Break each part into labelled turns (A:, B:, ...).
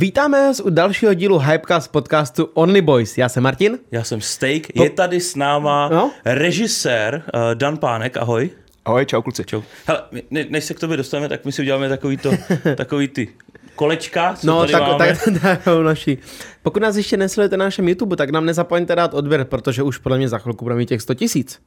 A: Vítáme vás u dalšího dílu Hypecast podcastu Only Boys. Já jsem Martin.
B: Já jsem Steak. Je tady s náma
A: No?
B: režisér uh, Dan Pánek. Ahoj.
C: Ahoj, čau kluci.
B: Čau. Hele, my- ne, než se k tobě dostaneme, tak my si uděláme takový, to, takový ty kolečka, co
A: No,
B: tady
A: tak,
B: máme.
A: tak, tak, tak naši. Pokud nás ještě nesledujete na našem YouTube, tak nám nezapomeňte dát odběr, protože už podle mě za chvilku budeme mít těch 100 tisíc.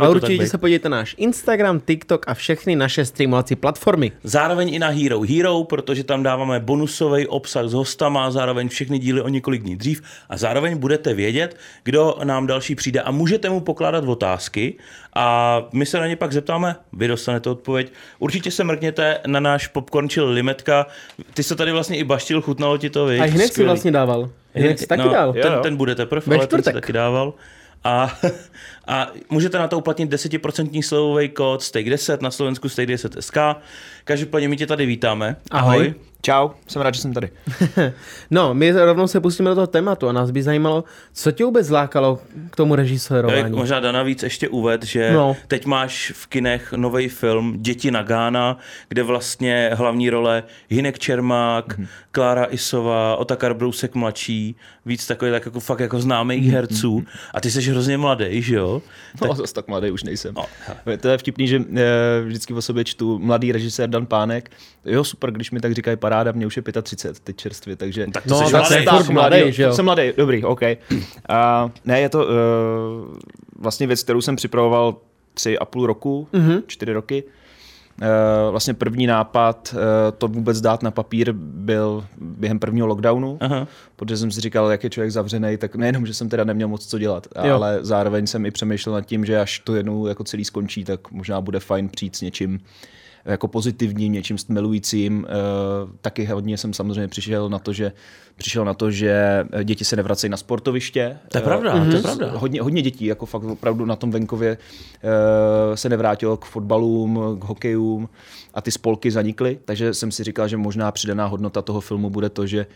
A: A určitě se podívejte na náš Instagram, TikTok a všechny naše streamovací platformy.
B: Zároveň i na Hero Hero, protože tam dáváme bonusový obsah s hostama, zároveň všechny díly o několik dní dřív a zároveň budete vědět, kdo nám další přijde a můžete mu pokládat otázky a my se na ně pak zeptáme, vy dostanete odpověď. Určitě se mrkněte na náš popcorn chill limetka. Ty se tady vlastně i baštil, chutnalo ti to, viď?
A: A hned si vlastně dával. Si taky
B: no,
A: dal.
B: Ten,
C: Jo,
B: ten bude teprve,
A: Ve
B: ale ten
A: čtvrtek.
B: taky dával. A, a můžete na to uplatnit 10% slevový kód Stake10 na Slovensku Stake10SK. Každopádně my tě tady vítáme.
A: Ahoj.
C: Čau, jsem rád, že jsem tady.
A: No, my rovnou se pustíme do toho tématu a nás by zajímalo, co tě vůbec zlákalo k tomu
B: Já
A: režisérování.
B: možná Dana víc ještě uved, že
A: No.
B: no. teď máš v kinech nový film Děti na Gána, kde vlastně hlavní role Hinek Čermák, mm-hmm. Klára Isová, Otakar Brousek mladší, víc takových tak jako fakt jako známých
A: Mhm.
B: herců. A ty jsi hrozně mladý, že jo?
C: No, zase tak mladý už nejsem.
B: No,
C: to je vtipný, že eh, vždycky o sobě čtu mladý režisér Dan Pánek. Jo, super, když mi tak říkají paráda, mě už je 35, teď čerstvě, takže...
B: Tak to
A: No,
B: jsi
A: tak
B: mladý.
A: furt mladý, že jo?
C: Jsem mladý, dobrý, OK. A, ne, je to uh, vlastně věc, kterou jsem připravoval tři a půl roku, mm-hmm. čtyři roky. Uh, vlastně první nápad uh, to vůbec dát na papír byl během prvního lockdownu,
B: Aha.
C: protože jsem si říkal, jak je člověk zavřený, tak nejenom, že jsem teda neměl moc co dělat,
A: Jo.
C: ale zároveň jsem i přemýšlel nad tím, že až to jednou jako celý skončí, tak možná bude fajn přijít s něčím jako pozitivním, něčím stmelujícím. Uh, taky hodně jsem samozřejmě přišel na to, že přišel na to, že děti se nevracejí na sportoviště.
B: To je pravda,
C: Eh,
B: to je
C: s-
B: pravda.
C: Hodně, hodně dětí, jako fakt opravdu na tom venkově eh, se nevrátilo k fotbalům, k hokejům a ty spolky zanikly, takže jsem si říkal, že možná přidaná hodnota toho filmu bude to, že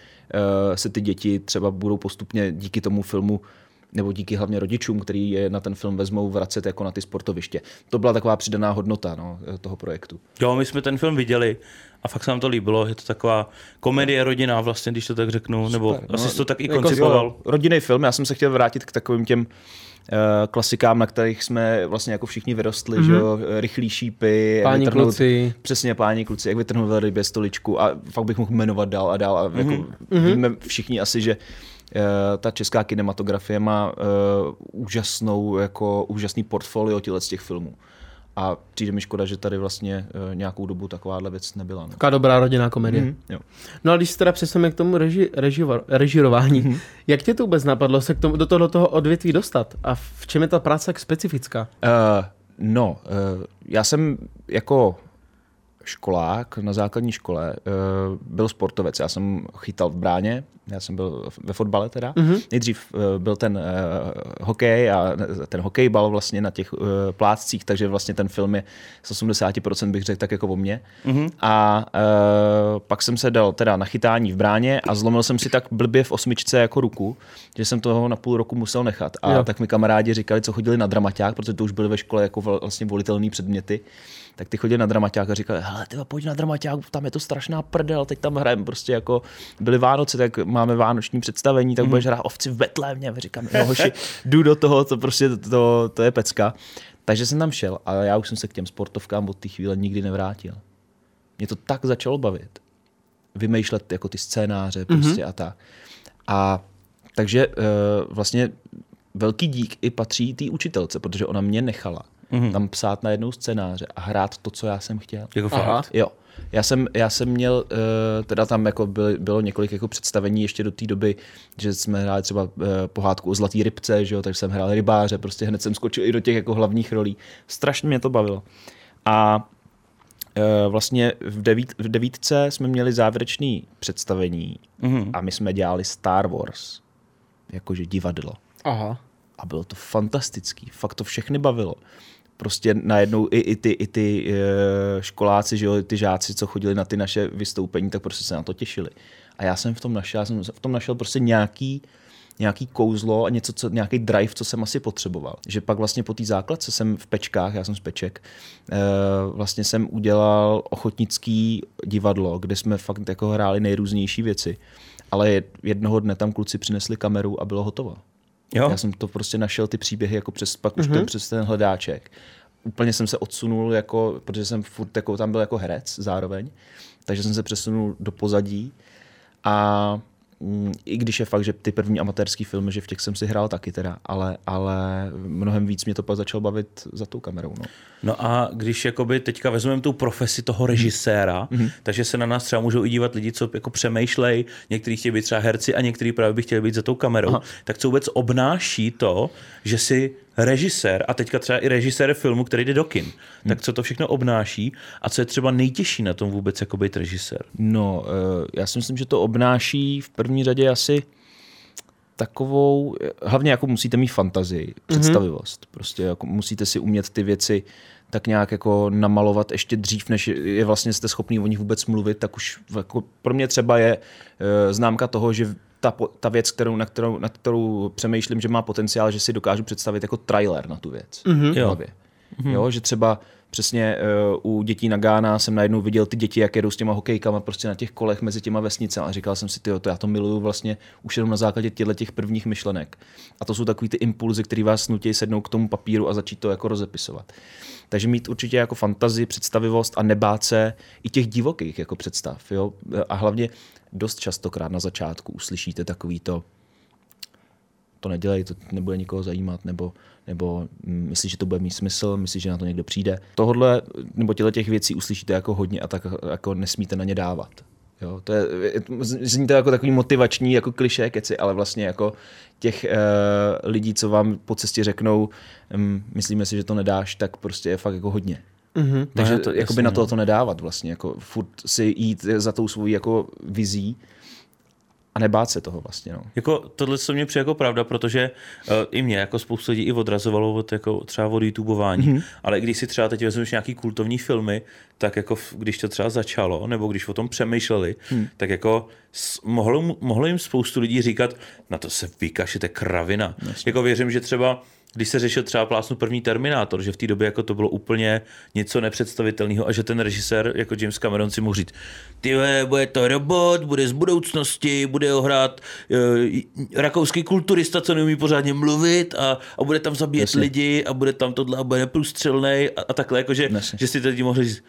C: eh, se ty děti třeba budou postupně díky tomu filmu nebo díky hlavně rodičům, který je na ten film vezmou, vracet jako na ty sportoviště. To byla taková přidaná hodnota no, toho projektu.
B: Jo, my jsme ten film viděli a fakt se nám to líbilo. Je to taková komedie rodina, vlastně, když to tak řeknu, nebo
C: Super,
B: asi
C: no,
B: jsi to tak i
C: Jako,
B: koncipoval.
C: jo, Rodinný film, já jsem se chtěl vrátit k takovým těm eh, klasikám, na kterých jsme vlastně jako všichni vyrostli, mm-hmm. že jo, rychlí šípy,
A: Páni
C: vytrhnout-
A: kluci.
C: Přesně, páni kluci, jak vytrhnout rybě stoličku a fakt bych mohl jmenovat dál a dál a jako mm-hmm. víme všichni asi, že eh, ta česká kinematografie má uh, úžasnou, jako úžasný portfolio z těch filmů. A přijde mi škoda, že tady vlastně uh, nějakou dobu takováhle věc nebyla. No.
A: Taková dobrá rodinná komedie.
C: Mhm, jo.
A: No a když se teda přesuneme k tomu reži, reživar, režirování, mm-hmm. jak tě to vůbec napadlo se k tomu, do toho, toho odvětví dostat? A v čem je ta práce tak specifická?
C: Uh, no, uh, já jsem jako školák na základní škole uh, byl sportovec. Já jsem chytal v bráně, já jsem byl ve fotbale teda. Mm-hmm. Nejdřív uh, byl ten uh, hokej a ten hokejbal vlastně na těch uh, plátcích, takže vlastně ten film je z 80% bych řekl tak jako o mně. Mm-hmm. A uh, pak jsem se dal teda na chytání v bráně a zlomil jsem si tak blbě v osmičce jako ruku, že jsem toho na půl roku musel nechat. A
A: Jo.
C: tak mi kamarádi říkali, co chodili na dramaťák, protože to už byly ve škole jako vl- vlastně volitelné předměty, tak ty chodili na dramaťák a říkali, hele, ty pojď na dramaťák, tam je to strašná prdel, teď tam hrajeme prostě jako, byly Vánoce, tak máme vánoční představení, tak budeš hrát ovci v Betlémě. Říkám, no hoši, jdu do toho, to prostě, to, to je pecka. Takže jsem tam šel a já už jsem se k těm sportovkám od té chvíle nikdy nevrátil. Mě to tak začalo bavit. Vymýšlet jako ty scénáře prostě mm-hmm. a tak. A takže uh, vlastně velký dík i patří té učitelce, protože ona mě nechala mm-hmm. tam psát na jednou scénáře a hrát to, co já jsem chtěl.
B: Jako
A: Aha.
B: fakt.
C: Jo. Já jsem, já jsem měl, uh, teda tam jako byly, bylo několik jako představení ještě do té doby, že jsme hráli třeba uh, pohádku o zlatý rybce, že jo, takže jsem hrál rybáře, prostě hned jsem skočil i do těch jako hlavních rolí. Strašně mě to bavilo. A uh, vlastně v, devít, v devítce jsme měli závěrečný představení
B: Mhm.
C: a my jsme dělali Star Wars, jakože divadlo
A: Aha.
C: a bylo to fantastický. Fakt to všechny bavilo. Prostě najednou i, i ty, i ty e, školáci, že jo, ty žáci, co chodili na ty naše vystoupení, tak prostě se na to těšili. A já jsem v tom našel, já jsem v tom našel prostě nějaký nějaký kouzlo a něco, co, nějaký drive, co jsem asi potřeboval. Že pak vlastně po té základce jsem v Pečkách, já jsem z Peček, eh, vlastně jsem udělal ochotnický divadlo, kde jsme fakt jako hráli nejrůznější věci. Ale jednoho dne tam kluci přinesli kameru a bylo hotovo.
B: Jo?
C: Já jsem to prostě našel ty příběhy jako přes, pak už mm-hmm. ten, přes ten hledáček. Úplně jsem se odsunul, jako, protože jsem furt jako, tam byl jako herec zároveň, takže jsem se přesunul do pozadí a mm, i když je fakt, že ty první amatérský filmy, že v těch jsem si hrál taky teda, ale, ale mnohem víc mě to pak začalo bavit za tou kamerou. No,
B: no a když jakoby teďka vezmeme tu profesi toho režiséra, mm-hmm. takže se na nás třeba můžou i dívat lidi, co jako přemýšlej, někteří chtějí být třeba herci a někteří právě by chtěli být za tou kamerou, Aha. tak co vůbec obnáší to, že si režisér a teďka třeba i režisér filmu, který jde do kin. Hmm. Tak co to všechno obnáší a co je třeba nejtěžší na tom vůbec jako být režisér?
C: No, eh, já si myslím, že to obnáší v první řadě asi takovou, hlavně jako musíte mít fantazii, mhm. představivost. Mm-hmm. Prostě jako musíte si umět ty věci tak nějak jako namalovat ještě dřív, než je vlastně jste schopný o nich vůbec mluvit, tak už jako pro mě třeba je e, známka toho, že ta, ta věc, kterou, na, kterou, na kterou přemýšlím, že má potenciál, že si dokážu představit jako trailer na tu věc. Mm-hmm. Jo. Mm-hmm. jo, že třeba přesně uh, u dětí na Gána jsem najednou viděl ty děti, jak jedou s těma hokejkama prostě na těch kolech mezi těma vesnicemi a říkal jsem si, ty, to já to miluju vlastně už jenom na základě těchto těch prvních myšlenek. A to jsou takový ty impulzy, které vás nutí sednout k tomu papíru a začít to jako rozepisovat. Takže mít určitě jako fantazii, představivost a nebát se i těch divokých jako představ. Jo? A hlavně dost častokrát na začátku uslyšíte takový to, to nedělej, to nebude nikoho zajímat, nebo, nebo myslíš, že to bude mít smysl, myslíš, že na to někdo přijde. Tohle, nebo těle těch věcí uslyšíte jako hodně a tak jako nesmíte na ně dávat. Jo, to je, zní to jako takový motivační, jako kliše keci, ale vlastně jako těch uh, lidí, co vám po cestě řeknou, um, myslíme si, že to nedáš, tak prostě je fakt jako hodně. Mm-hmm. Takže no, to, jakoby na to, no. to nedávat vlastně, jako furt si jít za tou svojí jako vizí a nebát se toho vlastně. No.
B: Jako tohle se mě přijde jako pravda, protože uh, i mě jako spoustu lidí i odrazovalo od, jako třeba od YouTubeování, mm-hmm. ale když si třeba teď vezmeš nějaký kultovní filmy, tak jako když to třeba začalo, nebo když o tom přemýšleli, hmm. tak jako mohlo, mohlo jim spoustu lidí říkat, na to se vykašete kravina. Jasně. Jako věřím, že třeba když se řešil třeba plásnu první Terminátor, že v té době jako to bylo úplně něco nepředstavitelného a že ten režisér jako James Cameron si mohl říct, ty bude to robot, bude z budoucnosti, bude ho hrát uh, rakouský kulturista, co neumí pořádně mluvit a, a bude tam zabíjet Jasně. lidi a bude tam tohle a bude neprůstřelný a, a takhle, jako že, že si teď mohli říct,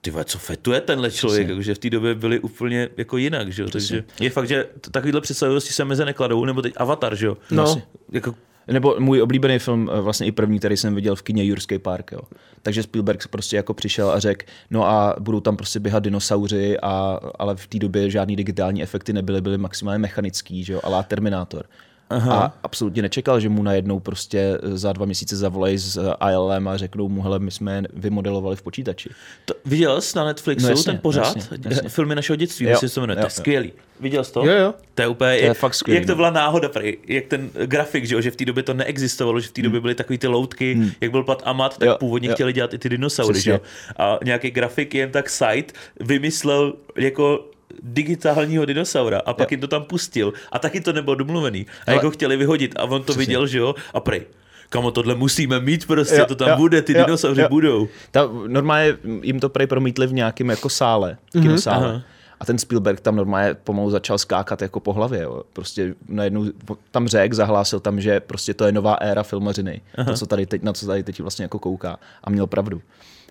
B: ty co fetuje tenhle člověk, že v té době byli úplně jako jinak, že jo? takže je fakt, že takovýhle představivosti se meze nekladou, nebo teď Avatar, že jo?
C: No. Jako nebo můj oblíbený film, eh, vlastně i první, který jsem viděl v kině Jurský park. Jo. Takže Spielberg prostě jako přišel a řekl, no a budou tam prostě běhat dinosauři, a, ale v té době žádný digitální efekty nebyly, byly maximálně mechanický, že jo, ale Terminátor. Aha. a absolutně nečekal, že mu najednou prostě za dva měsíce zavolají s ILM a řeknou mu, hele, my jsme je vymodelovali v počítači.
B: To, viděl jsi na Netflixu no, jasně, ten pořád? Jasně, jasně. Filmy našeho dětství, jo, myslím, se jmenuje. Jo, to je skvělý. Viděl jsi to?
A: Jo, jo.
B: To je úplně,
C: to je fakt skvělý,
B: jak to no. byla náhoda, jak ten grafik, že, že v té době to neexistovalo, že v té době hmm. byly takový ty loutky, hmm. jak byl plat Amat, tak jo, původně jo. chtěli dělat i ty dinosaury, že? A nějaký grafik jen tak site vymyslel jako digitálního dinosaura a pak jo. jim to tam pustil a taky to nebylo domluvený a Ale... jak ho chtěli vyhodit a on to Přesně. viděl, že jo, a prej, kamo, tohle musíme mít prostě, jo, to tam jo, bude, ty jo, dinosauři jo. budou.
C: Ta, normálně jim to prej promítli v nějakém jako sále, mm-hmm. kinosále. Aha. A ten Spielberg tam normálně pomalu začal skákat jako po hlavě. Jo. Prostě najednou tam řek, zahlásil tam, že prostě to je nová éra filmařiny. To, co tady teď, na co tady teď vlastně jako kouká. A měl pravdu.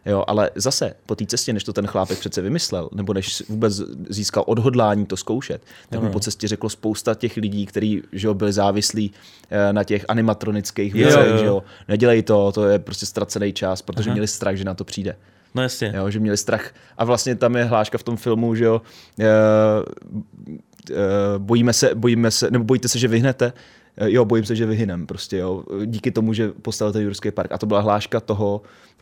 C: Jo, ale zase po té cestě, než to ten chlápek přece vymyslel, nebo než vůbec získal odhodlání to zkoušet, tak mu po cestě řeklo spousta těch lidí, kteří jo, byli závislí eh, na těch animatronických věcech, že jo, nedělej to, to je prostě ztracený čas, protože Aha. měli strach, že na to přijde.
B: No jasně.
C: Jo, že měli strach. A vlastně tam je hláška v tom filmu, že jo, e, e, bojíme se, bojíme se, nebo bojíte se, že vyhnete, jo, bojím se, že vyhynem prostě, jo, díky tomu, že postavil ten Jurský park. A to byla hláška toho,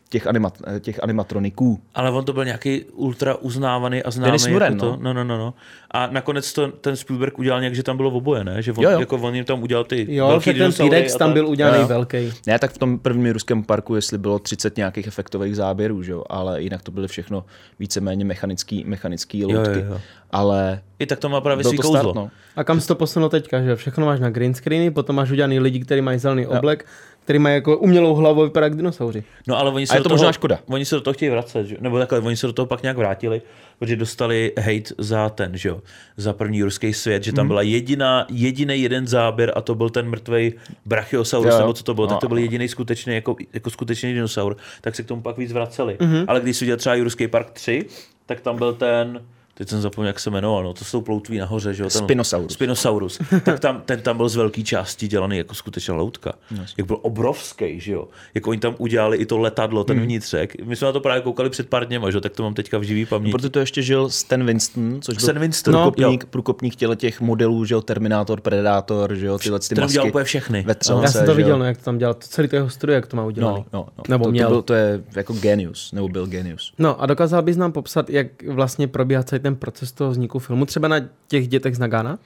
C: těch, animat, těch animatroniků.
B: Ale on to byl nějaký ultra uznávaný a známý. Dennis
C: Muren,
B: jako
C: no.
B: To, no, no, no, no. A nakonec to, ten Spielberg udělal nějak, že tam bylo oboje, ne? Že on, jo, jo. Jako on jim tam udělal ty
A: jo, velký ten T-Rex tam byl udělaný jo. velký.
C: Ne, tak v tom prvním ruském parku, jestli bylo 30 nějakých efektových záběrů, že jo? ale jinak to byly všechno víceméně mechanický, mechanický loutky. Jo, jo, jo. Ale
B: I tak to má právě svý kouzlo.
C: start, no.
A: A kam jsi to posunul teďka, že všechno máš na green screeny, potom máš udělaný lidi, kteří mají zelený oblek, který mají jako umělou hlavu, vypadá jak dinosauři.
B: No ale oni se
C: A je to
B: toho,
C: možná škoda.
B: Oni se do toho chtějí vracet, že? nebo takhle, oni se do toho pak nějak vrátili, protože dostali hate za ten, že jo, za první ruský svět, že
C: Mhm.
B: tam byla jediná, jediný jeden záběr a to byl ten mrtvej Brachiosaurus,
C: Jo, jo.
B: nebo co to bylo, tak to
C: No.
B: byl jediný skutečný, jako, jako skutečný dinosaur, tak se k tomu pak víc vraceli.
C: Mhm.
B: Ale když si udělal třeba Jurský park 3, tak tam byl ten, teď jsem zapomněl, jak se jmenoval, no, to jsou ploutví nahoře, že jo. ten-
C: Spinosaurus.
B: Spinosaurus. tak tam, ten tam byl z velké části dělaný jako skutečná loutka. Jak byl obrovský, že jo. Jak oni tam udělali i to letadlo, ten
C: Hmm.
B: vnitřek. My jsme na to právě koukali před pár dněma, že jo, tak to mám teďka v živý paměti.
C: Proto to ještě žil Stan Winston, což byl
B: Stan Winston,
C: průkopník,
B: jo.
C: průkopník těle těch modelů, že jo, Terminator, Predator, že jo, tyhle ty
B: Ten
C: masky.
B: udělal úplně všechny.
C: Ve třelce,
A: Já jsem to viděl, no, jak to tam dělal, to celý to jeho studio, jak to má udělaný.
C: No, no, no.
A: Nebo
C: to,
A: měl.
C: To, byl, to je jako genius, nebo byl genius.
A: No a dokázal bys nám popsat, jak vlastně probíhá celý ten proces toho vzniku filmu, třeba na těch dětech z Nagana?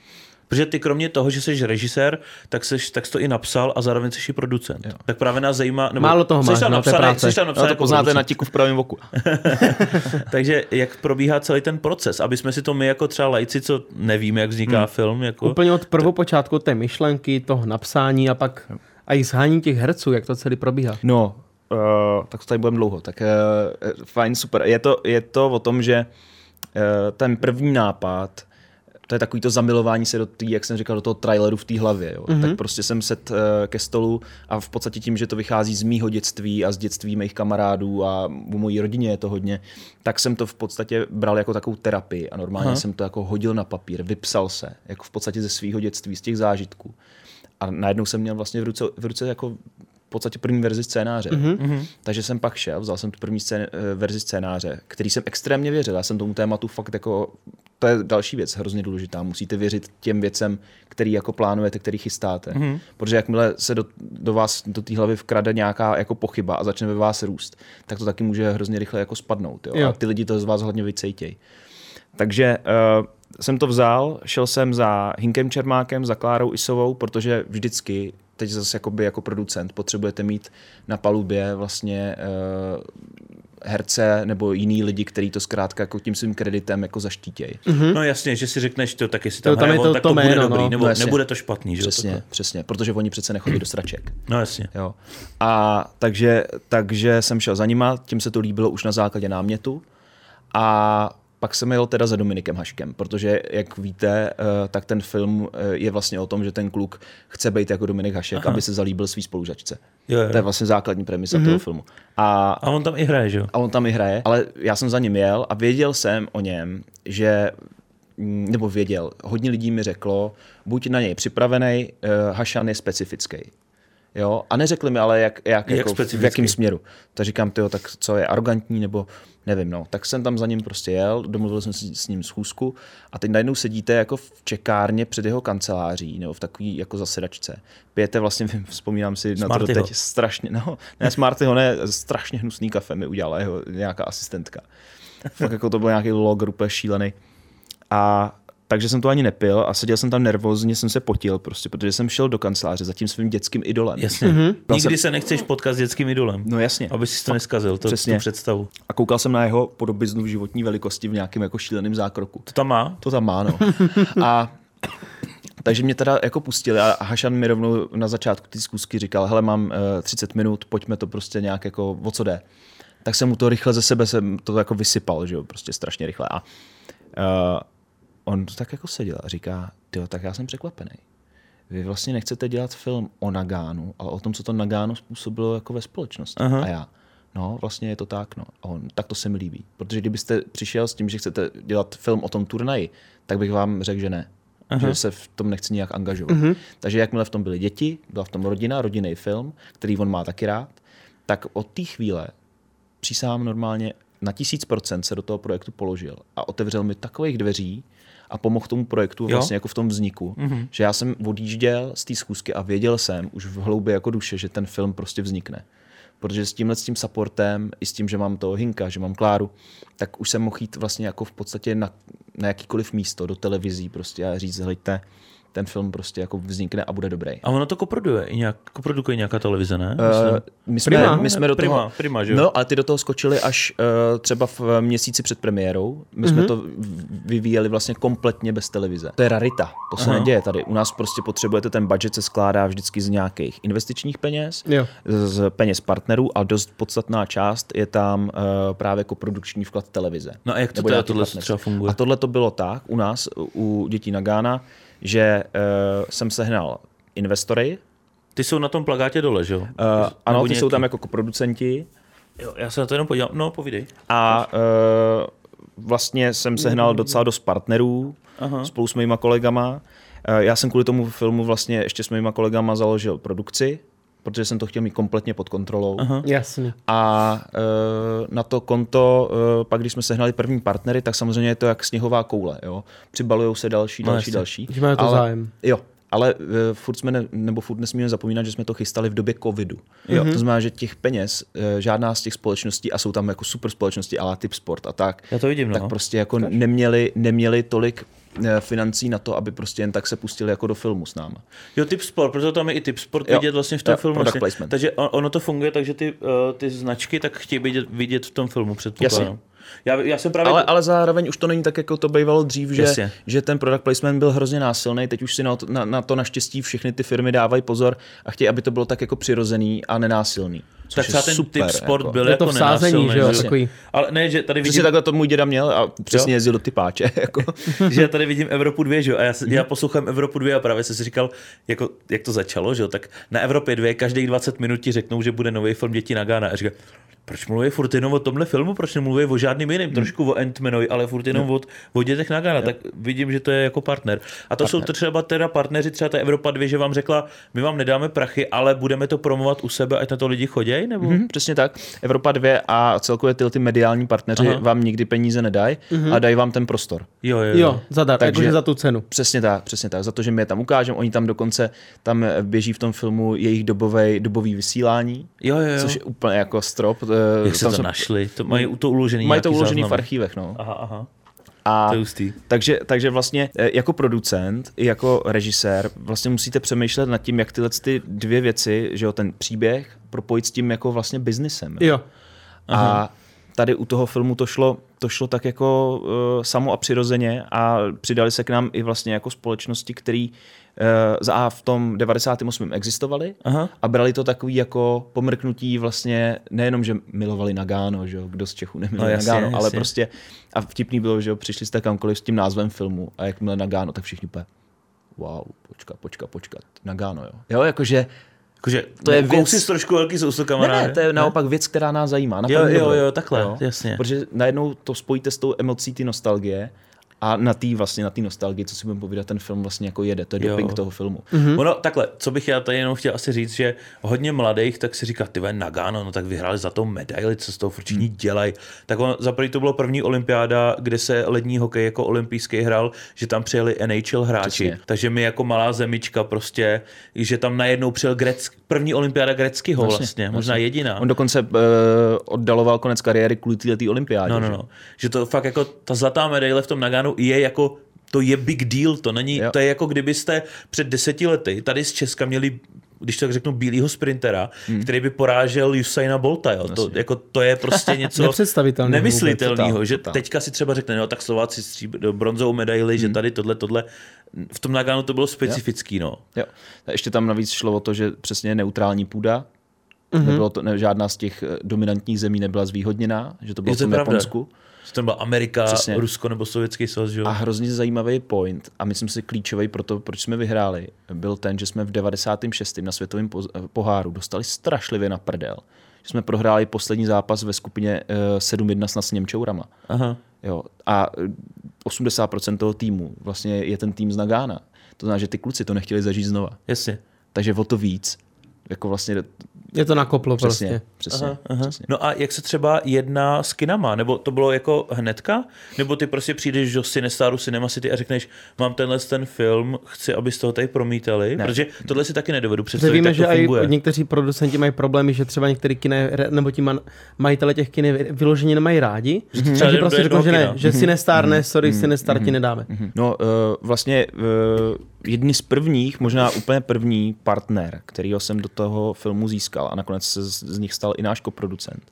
B: Protože ty kromě toho, že jsi režisér, tak jsi, tak jsi to i napsal a zároveň jsi i producent. Jo. Tak právě nás zajímá... Nebo
A: Málo toho
B: jsi
A: máš,
B: tam
A: no, to je
B: napsaný,
A: práce.
B: jsi tam
C: No,
B: napsaný
C: to
B: jako
C: poznáte
B: producent.
C: na tiku v pravém oku.
B: Takže jak probíhá celý ten proces, aby jsme si to my jako třeba lajci, co nevíme, jak vzniká hmm. film, jako...
A: Úplně od prvopočátku té myšlenky, toho napsání a pak a i zhání těch herců, jak to celý probíhá.
C: No, uh, tak to tady budeme dlouho. Tak uh, fajn, super. Je to, je to o tom, že uh, ten první nápad, to je takový to zamilování se do tý, jak jsem říkal, do toho traileru v té hlavě. Jo. Mm-hmm. Tak prostě jsem set uh, ke stolu a v podstatě tím, že to vychází z mýho dětství a z dětství mých kamarádů a u mojí rodině je to hodně, tak jsem to v podstatě bral jako takovou terapii a normálně Aha. jsem to jako hodil na papír, vypsal se, jako v podstatě ze svého dětství, z těch zážitků. A najednou jsem měl vlastně v ruce, v ruce jako podstatě první verzi scénáře. Mm-hmm. Takže jsem pak šel, vzal jsem tu první scén, eh, verzi scénáře, který jsem extrémně věřil. Já jsem tomu tématu fakt jako, to je další věc, hrozně důležitá. Musíte věřit těm věcem, který jako plánujete, který chystáte. Mm-hmm. Protože jakmile se do, do vás, do té hlavy vkrade nějaká jako pochyba a začne ve vás růst, tak to taky může hrozně rychle jako spadnout. Jo?
A: Jo.
C: A ty lidi to z vás hodně vycejtějí. Takže uh, jsem to vzal, šel jsem za Hinkem Čermákem, za Klárou Isovou, protože vždycky, teď zase jakoby jako producent, potřebujete mít na palubě vlastně uh, herce nebo jiný lidi, kteří to zkrátka jako tím svým kreditem jako zaštítějí.
B: Mm-hmm. No jasně, že si řekneš, to tak jestli tam,
A: To tam
B: hraje
A: je
B: on,
A: to-
B: tak
A: to
B: to, bude
A: jméno,
B: dobrý,
A: no.
B: nebo
C: No jasně.
B: nebude to špatný, že?
C: Přesně,
B: takhle.
C: přesně, protože oni přece nechodí do straček.
B: No jasně.
C: Jo. A takže, takže jsem šel za nima, tím se to líbilo už na základě námětu a pak jsem jel teda za Dominikem Haškem, protože jak víte, eh, tak ten film eh, je vlastně o tom, že ten kluk chce být jako Dominik Hašek, Aha. aby se zalíbil svý spolužačce.
B: Jo, jo.
C: To je vlastně základní premisa mm-hmm. toho filmu. A
B: A on tam i hraje, že jo?
C: a on tam i hraje, ale já jsem za ním jel a věděl jsem o něm, že mm, nebo věděl, hodně lidí mi řeklo, buď na něj připravený, uh, Hašan je specifický. Jo? A neřekli mi ale, jak, jak,
B: Jak
C: jako, v jakém směru. Tak říkám, tyjo, tak co je arrogantní, nebo nevím. No. Tak jsem tam za ním prostě jel, domluvil jsem si s ním schůzku a teď najednou sedíte jako v čekárně před jeho kanceláří nebo v takový jako zasedačce. Pijete vlastně, vzpomínám si na to
B: Smartyho.
C: teď strašně, no, ne Smartyho, ne, strašně hnusný kafe mi udělala jeho nějaká asistentka. Fakt jako to byl nějaký log úplně šílený. A takže jsem to ani nepil a seděl jsem tam nervózně, jsem se potil prostě, protože jsem šel do kanceláře za tím svým dětským idolem.
B: Jasně. Mm-hmm. Nikdy se nechceš potkat s dětským idolem.
C: No jasně.
B: Aby si to neskazil, to,
C: Přesně.
B: tu představu.
C: A koukal jsem na jeho podobiznu v životní velikosti v nějakém jako šíleném zákroku.
B: To tam má?
C: To tam má, no. A takže mě teda jako pustili a Hašan mi rovnou na začátku té zkusky říkal, hele, mám uh, 30 minut, pojďme to prostě nějak jako, o co jde. Tak jsem mu to rychle ze sebe jsem to jako vysypal, že jo, prostě strašně rychle. A uh, on to tak jako seděl a říká, tyjo, tak já jsem překvapený. Vy vlastně nechcete dělat film o Nagánu, ale o tom, co to Nagánu způsobilo jako ve společnosti.
B: Aha.
C: A já, no, vlastně je to tak, no. A on, tak to se mi líbí. Protože kdybyste přišel s tím, že chcete dělat film o tom turnaji, tak bych vám řekl, že ne. Aha. Že se v tom nechci nějak angažovat. Uh-huh. Takže jakmile v tom byly děti, byla v tom rodina, rodinný film, který on má taky rád, tak od té chvíle přísám normálně na tisíc procent se do toho projektu položil a otevřel mi takových dveří a pomohl tomu projektu
B: Jo.
C: vlastně jako v tom vzniku, mm-hmm. že já jsem odjížděl z té schůzky a věděl jsem už v hloubi jako duše, že ten film prostě vznikne. Protože s tímhle s tím supportem, i s tím, že mám toho Hinka, že mám Kláru, tak už jsem mohl jít vlastně jako v podstatě na, na jakýkoliv místo, do televizí prostě a říct, hejte, ten film prostě jako vznikne a bude dobrý.
B: A ono to koproduje, i nějak, koprodukuje nějaká televize, ne?
C: Uh, my jsme,
A: Prima.
C: my jsme do
B: Prima,
C: toho,
B: Prima, že jo?
C: No, ale ty do toho skočili až uh, třeba v měsíci před premiérou. My jsme to vyvíjeli vlastně kompletně bez televize. To je rarita, to se
B: Aha.
C: neděje tady. U nás prostě potřebujete, ten budget se skládá vždycky z nějakých investičních peněz,
A: Jo.
C: z peněz partnerů a dost podstatná část je tam uh, právě jako produkční vklad televize.
B: No a jak to teda tohle třeba funguje?
C: A tohle to bylo tak u nás, u dětí na Gána, že uh, jsem sehnal investory,
B: Ty jsou na tom plagátě dole, že jo?
C: uh, ano, ty jsou
B: nějaký?
C: tam jako koproducenti,
B: Jo, já se na to jenom podívám. No, povídej.
C: A uh, vlastně jsem sehnal docela dost partnerů
B: Aha.
C: spolu s mýma kolegama. Uh, já jsem kvůli tomu filmu vlastně ještě s mýma kolegama založil produkci, protože jsem to chtěl mít kompletně pod kontrolou.
B: Aha.
A: Jasně.
C: A uh, na to konto, uh, pak když jsme sehnali první partnery, tak samozřejmě je to jak sněhová koule. Jo? Přibalujou se další,
B: No
C: další,
B: jasně.
C: další.
A: Že mají to
C: ale,
A: zájem.
C: Jo, ale uh, furt jsme ne, nebo furt nesmíme zapomínat, že jsme to chystali v době covidu. Jo, to znamená, že těch peněz, uh, žádná z těch společností, a jsou tam jako super společnosti, ale typ sport a tak,
B: Já to vidím,
C: tak
B: no.
C: prostě jako neměli, neměli tolik eh, financí na to, aby prostě jen tak se pustili jako do filmu s náma.
B: Jo, typ sport, proto tam je i typ sport
C: Jo.
B: vidět vlastně v tom
C: Jo,
B: filmu. Vlastně.
C: placement.
B: Takže on- ono to funguje tak, že ty, uh, ty značky tak chtějí vidět, vidět v tom filmu, předpokládám.
C: Jasně.
B: Já, já jsem právě...
C: Ale, ale zároveň už to není tak, jako to bývalo dřív, že,
B: Jasně.
C: že ten product placement byl hrozně násilný. Teď už si na, to- na, na to naštěstí všechny ty firmy dávají pozor a chtějí, aby to bylo tak jako přirozený a nenásilný. Což
B: tak třeba ten
C: super,
B: typ sport
C: jako.
B: byl
A: Je
B: jako
A: to v sázení,
B: nenásilný,
A: že jo,
B: že?
A: takový.
B: Ale ne, že tady
C: Přesně
B: vidím,
C: takhle to můj děda měl a přesně
B: Jo.
C: jezdil do typáče. Jako.
B: že tady vidím Evropu 2, že jo? A já,
C: Mhm.
B: já poslouchám Evropu 2 a právě jsem si říkal, jako, jak to začalo, že jo? Tak na Evropě 2 každých 20 minut ti řeknou, že bude nový film Děti na Gána. A říkám, proč mluví furt jenom o tomhle filmu, proč nemluví o žádným jiným, trošku o Ant-Manovi, ale furt jenom o, o dětech na Gána, tak vidím, že to je jako partner. A to jsou to třeba teda partneři, třeba ta Evropa 2, že vám řekla, my vám nedáme prachy, ale budeme to promovat u sebe, ať na to lidi chodějí, nebo?
C: Mhm, přesně tak. Evropa 2 a celkově tyhle ty mediální partneři
B: Aha.
C: vám nikdy peníze nedají a dají vám ten prostor.
B: Jo, jo, jo.
A: Jo, zadar,
C: Takže-
A: jakože za tu cenu.
C: Přesně tak, přesně tak. Za to, že my je tam ukážeme, oni tam dokonce, tam běží v tom filmu jejich dobový, dobový vysílání,
B: jo, jo, jo.
C: což je úplně jako strop. eh,
B: Jak se
C: tam
B: to
C: jsou-
B: našli? To mají to uložený
C: Mají to uložený v archívech, no.
B: Aha, aha.
C: A
B: To je hustý.
C: takže, takže vlastně eh, jako producent i jako režisér vlastně musíte přemýšlet nad tím, jak tyhle ty dvě věci, že jo, ten příběh propojit s tím jako vlastně biznisem.
A: Jo.
C: A tady u toho filmu to šlo, to šlo tak jako uh, samo a přirozeně a přidali se k nám i vlastně jako společnosti, které uh, za A v tom 98. existovaly
B: Aha.
C: a brali to takový jako pomrknutí vlastně nejenom, že milovali Nagano, že jo, kdo z Čechů nemiluje
B: No jasně,
C: Nagano, ale
B: jasně.
C: prostě a vtipný bylo, že jo, přišli jste kamkoliv s tím názvem filmu a jakmile Nagano, tak všichni úplně wow, počkat, počkat, počkat, Nagano, jo. Jo, jakože
B: Jakože,
C: To je věc-
B: Kousy trošku velký sousto
C: ne,
B: kamaráde.
C: ne, to je naopak věc, která nás zajímá.
B: Jo, jo, jo, takhle, jasně.
C: Protože najednou to spojíte s tou emocí ty nostalgie a na té vlastně, na té nostalgii, co si budeme povídat, ten film vlastně jako jede. To je
B: Jo.
C: doping toho filmu.
B: Mm-hmm. Ono, takhle, co bych já tady jenom chtěl asi říct, že hodně mladých tak si říká, ty vole, Nagano, no tak vyhráli za to medaili, co z toho furt
C: Hmm.
B: dělají. Tak on, za první to bylo první olympiáda, kde se lední hokej jako olympijský hrál, že tam přijeli NHL hráči.
C: Přesně.
B: Takže my jako malá zemička prostě, že tam najednou přijel Grec, první olympiáda Greckýho vlastně, vlastně možná jediná.
C: On dokonce uh, oddaloval konec kariéry kvůli této olympiádě.
B: No, no,
C: že?
B: no. Že to fakt jako ta zlatá medaile v tom Naganu je jako to je big deal, to není,
C: Jo.
B: to je jako kdybyste před deseti lety tady z Česka měli když to tak řeknu, bílýho sprintera, hmm. který by porážel Usaina Bolta. Jo. To, jako, to je prostě něco nemyslitelného, že
C: totál.
B: teďka si třeba řekne, no tak Slováci stříb, bronzovou medaili,
C: Hmm.
B: že tady tohle, tohle. V tom Naganu to bylo specifický, no.
C: Jo. A ještě tam navíc šlo o to, že přesně neutrální půda,
B: Mhm.
C: mm-hmm. Nebylo to, ne, žádná z těch eh, dominantních zemí nebyla zvýhodněná, že to bylo
B: Je
C: v
B: to
C: tom
B: pravda. Že tam byla Amerika,
C: Přesně.
B: Rusko nebo Sovětský svaz, že?
C: A hrozně zajímavý point, a myslím si klíčový pro to, proč jsme vyhráli, byl ten, že jsme v 96. na světovém po- poháru dostali strašlivě na prdel. Že jsme prohráli poslední zápas ve skupině eh, 7-1 snad s Němčourama.
B: Aha.
C: Jo. A eh, 80% toho týmu vlastně je ten tým z Nagána. To znamená, že ty kluci to nechtěli zažít znova.
B: Jasně.
C: Takže o to víc. Jako vlastně
A: Je to nakoplo
C: přesně,
A: prostě.
C: přesně,
B: Aha, aha.
C: přesně.
B: No a jak se třeba jedná s kinama? Nebo to bylo jako hnedka? Nebo ty prostě přijdeš do Cinestaru Cinema City a řekneš, mám tenhle ten film, chci, abyste ho tady promítali?
C: Ne.
B: Protože tohle si taky nedovedu představit,
A: víme, že i
B: funguje.
A: někteří producenti mají problémy, že třeba některý kine, nebo ti majitele těch kin vyloženě nemají rádi.
B: Že třeba
A: Takže
B: do
A: prostě řeknou,
B: jednoho
A: že ne,
B: kina.
A: že si nestárne, sorry, si nestar ti nedáme.
C: No, uh, vlastně uh, jedni z prvních, možná úplně první partner, kterýho jsem do toho filmu získal a nakonec se z, z nich stal i náš koproducent,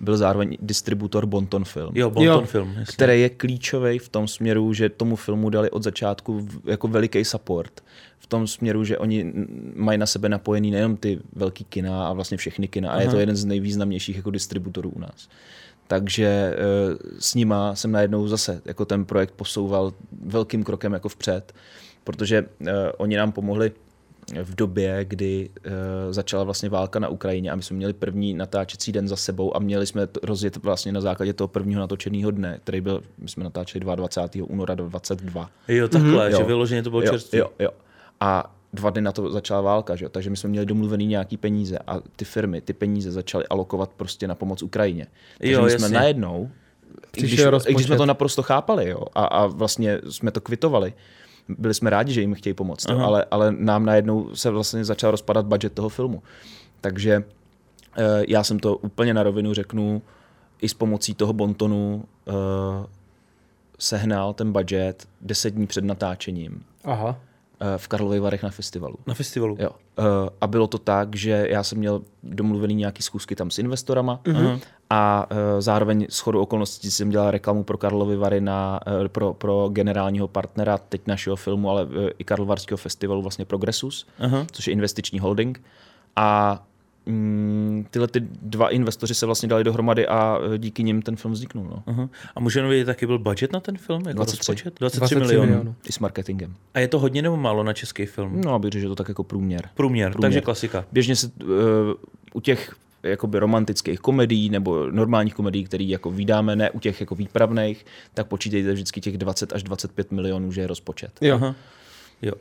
C: byl zároveň distributor Bonton Film.
B: Jo, Bonton jo. Film. Jasně.
C: Který je klíčový v tom směru, že tomu filmu dali od začátku jako veliký support. V tom směru, že oni mají na sebe napojený nejenom ty velký kina a vlastně všechny kina. Aha. A je to jeden z nejvýznamnějších jako distributorů u nás. Takže e, s nima jsem najednou zase jako ten projekt posouval velkým krokem jako vpřed, protože e, oni nám pomohli v době, kdy uh, začala vlastně válka na Ukrajině a my jsme měli první natáčecí den za sebou a měli jsme to rozjet vlastně na základě toho prvního natočeného dne, který byl, my jsme natáčeli 22. února 22.
B: Jo, takhle, mm-hmm. že vyloženě to bylo
C: jo,
B: čerstvý.
C: Jo, jo. A dva dny na to začala válka, že? takže my jsme měli domluvený nějaký peníze a ty firmy ty peníze začaly alokovat prostě na pomoc Ukrajině. Takže jo, my jsme jasně. najednou, i když, i když jsme to naprosto chápali jo, a, a vlastně jsme to kvitovali, byli jsme rádi, že jim chtějí pomoct, ale, ale nám najednou se vlastně začal rozpadat budget toho filmu. Takže uh, já jsem to úplně na rovinu řeknu, i s pomocí toho bontonu uh, sehnal ten budget deset dní před natáčením.
A: Aha.
C: Eh, v Karlových Varech na festivalu.
B: Na festivalu?
C: Jo. Eh, a bylo to tak, že já jsem měl domluvený nějaký schůzky tam s investorama uh-huh. a eh, zároveň s chodou okolností jsem dělal reklamu pro Karlovy Vary na, pro, pro generálního partnera teď našeho filmu, ale i Karlovarského festivalu vlastně Progressus, uh-huh. což je investiční holding. A tyhle ty dva investoři se vlastně dali dohromady a e, díky nim ten film vzniknul. No.
B: Uh-huh. A můžeme vědět, jaký byl budget na ten film? Jako
C: 23.
B: Rozpočet? 23, 23 milionů. milionů.
C: I s marketingem.
B: A je to hodně nebo málo na český film?
C: No, abych řekl, že to tak jako průměr.
B: Průměr, průměr. takže klasika.
C: Běžně se uh, u těch jakoby romantických komedií nebo normálních komedií, které jako vydáme, ne u těch jako výpravných, tak počítejte vždycky těch 20 až 25 milionů, že je rozpočet.
B: Jo. Aha. Jo.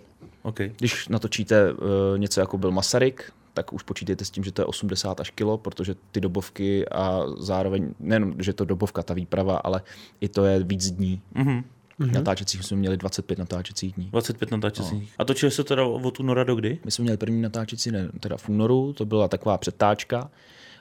B: Okay.
C: Když natočíte uh, něco jako byl Masaryk, tak už počítejte s tím, že to je 80 až kilo, protože ty dobovky a zároveň, nejenom, že to dobovka, ta výprava, ale i to je víc dní. Mm-hmm. Natáčecích jsme měli 25 natáčecích dní.
B: 25 natáčecích no. A točili se teda od února do kdy?
C: My jsme měli první natáčecí ne, teda v únoru, to byla taková přetáčka,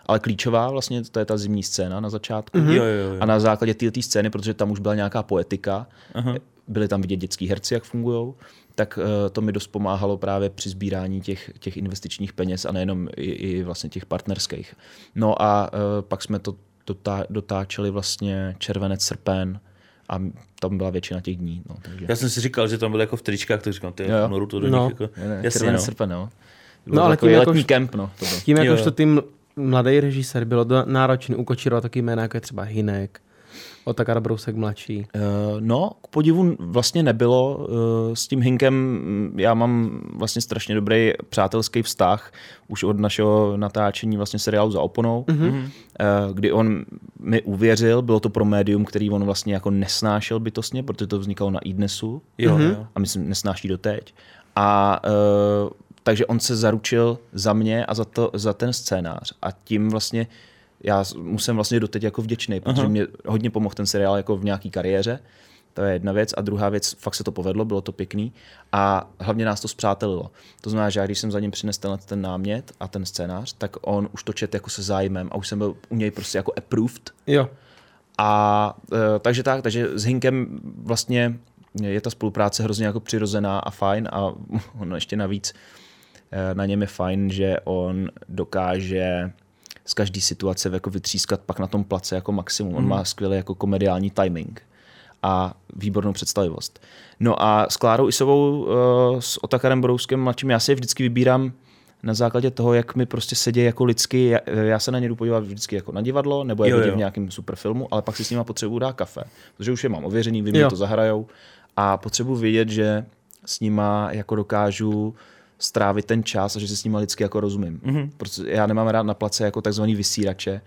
C: ale klíčová vlastně, to je ta zimní scéna na začátku.
B: Mm-hmm. Jo, jo, jo.
C: A na základě této scény, protože tam už byla nějaká poetika, uh-huh. byly tam vidět dětský herci, jak fungují, tak eh, to mi dost pomáhalo právě při sbírání těch, těch investičních peněz a nejenom i, i vlastně těch partnerských. No a uh, pak jsme to dotá, dotáčeli vlastně červenec, srpen a tam byla většina těch dní. No, takže.
B: Já jsem si říkal, že tam byl jako v tričkách, tak říkám, ty v noru to do no. nich jako...
C: Ne, ne, Jasně, no. srpen, no.
A: no ale tím
C: letní jakož, kemp, no. To byl.
A: Tím jakož to tým mladý režisér bylo náročný ukočírovat taky jména, jako je třeba Hinek, Otakar Brousek mladší? Uh,
C: no, k podivu vlastně nebylo. Uh, s tím Hinkem já mám vlastně strašně dobrý přátelský vztah už od našeho natáčení vlastně seriálu za oponou, mm-hmm. uh, kdy on mi uvěřil, bylo to pro médium, který on vlastně jako nesnášel bytostně, protože to vznikalo na
B: jo, mm-hmm. jo.
C: a myslím nesnáší doteď. A uh, takže on se zaručil za mě a za, to, za ten scénář a tím vlastně já mu jsem vlastně doteď jako vděčný, protože Aha. mě hodně pomohl ten seriál jako v nějaký kariéře. To je jedna věc. A druhá věc, fakt se to povedlo, bylo to pěkný. A hlavně nás to zpřátelilo. To znamená, že já, když jsem za ním přinesl ten, ten námět a ten scénář, tak on už to čet jako se zájmem a už jsem byl u něj prostě jako approved.
A: Jo.
C: A e, takže tak, takže s Hinkem vlastně je ta spolupráce hrozně jako přirozená a fajn a on ještě navíc na něm je fajn, že on dokáže z každé situace jako vytřískat pak na tom place jako maximum. On mhm. má skvělý jako komediální timing a výbornou představivost. No a s Klárou Isovou, uh, s Otakarem Brouskem mladším, já si je vždycky vybírám na základě toho, jak mi prostě sedí jako lidsky. Já, já se na ně jdu podívat vždycky jako na divadlo, nebo je jo, v nějakém super filmu, ale pak si s nimi potřebuji dát kafe, protože už je mám ověřený, vím, že to zahrajou a potřebuji vědět, že s nima jako dokážu strávit ten čas a že se s nimi lidsky jako rozumím. Mm-hmm. Protože já nemám rád na place jako takzvaný vysírače,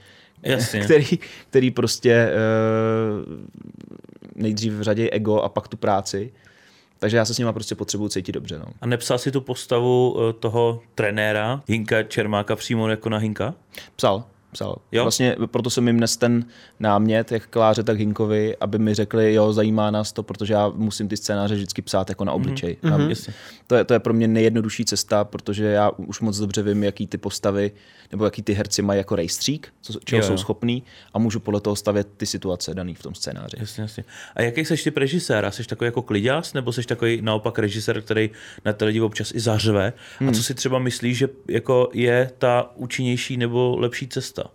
B: Jasně.
C: který, který prostě uh, nejdřív v řadě ego a pak tu práci. Takže já se s nima prostě potřebuji cítit dobře. No.
B: A nepsal si tu postavu uh, toho trenéra Hinka Čermáka přímo jako na Hinka?
C: Psal. Psal.
B: Jo?
C: Vlastně proto jsem jim dnes ten námět, jak Kláře, tak Hinkovi, aby mi řekli, jo, zajímá nás to, protože já musím ty scénáře vždycky psát jako na obličej. Mm-hmm.
B: Mhm.
C: To, je, to je pro mě nejjednodušší cesta, protože já už moc dobře vím, jaký ty postavy nebo jaký ty herci mají jako rejstřík, co, čeho
B: Jo,
C: jsou
B: jo.
C: schopní a můžu podle toho stavět ty situace daný v tom scénáři.
B: Jasně, jasně. A jaký jsi typ režiséra? Jsi takový jako kliďás, nebo jsi takový naopak režisér, který na ty lidi občas i zařve? Hmm. A co si třeba myslíš, že jako je ta účinnější nebo lepší cesta?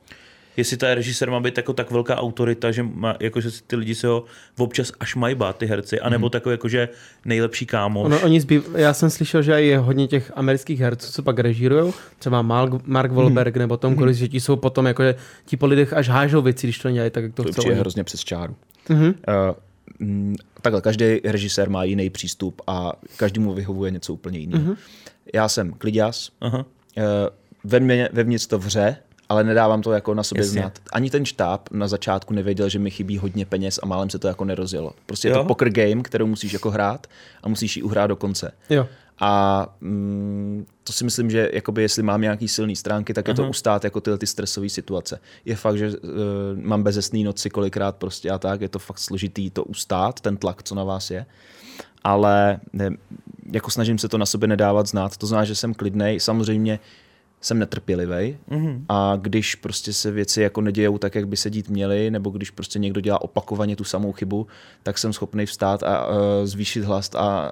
B: Jestli ta režisér má být jako tak velká autorita, že, má, jako, že si ty lidi se ho občas až mají bát, ty herci, anebo hmm. takový jako, že nejlepší kámoš.
A: Ono, oni zbýv... Já jsem slyšel, že je hodně těch amerických herců, co pak režírujou, třeba Mark, Mark Wahlberg nebo Tom Cruise, že ti jsou potom jako, že ti po lidech až hážou věci, když to nedělají tak, jak to,
C: To
A: chcou. oni.
C: hrozně přes čáru.
A: Mhm.
C: Uh, takhle, každý režisér má jiný přístup a každému vyhovuje něco úplně jiného.
A: Mhm.
C: Já jsem kliďas,
B: Aha.
C: Eh, ve mně, vevnitř to vře, ale nedávám to jako na sobě
B: Jasně.
C: znát. Ani ten štáb na začátku nevěděl, že mi chybí hodně peněz a málem se to jako nerozjelo. Prostě je
B: Jo?
C: to poker game, kterou musíš jako hrát a musíš ji uhrát do konce.
A: Jo.
C: A mm, to si myslím, že jakoby jestli mám nějaký silný stránky, tak je to
B: Aha.
C: ustát jako tyhle ty stresové situace. Je fakt, že uh, mám bezesný noci kolikrát prostě a tak, je to fakt složitý to ustát, ten tlak, co na vás je. Ale ne, jako snažím se to na sobě nedávat znát. To znamená, že jsem klidnej. Samozřejmě jsem netrpělivý mm-hmm. a když prostě se věci jako nedějou tak, jak by se dít měly, nebo když prostě někdo dělá opakovaně tu samou chybu, tak jsem schopný vstát a uh, zvýšit hlas a,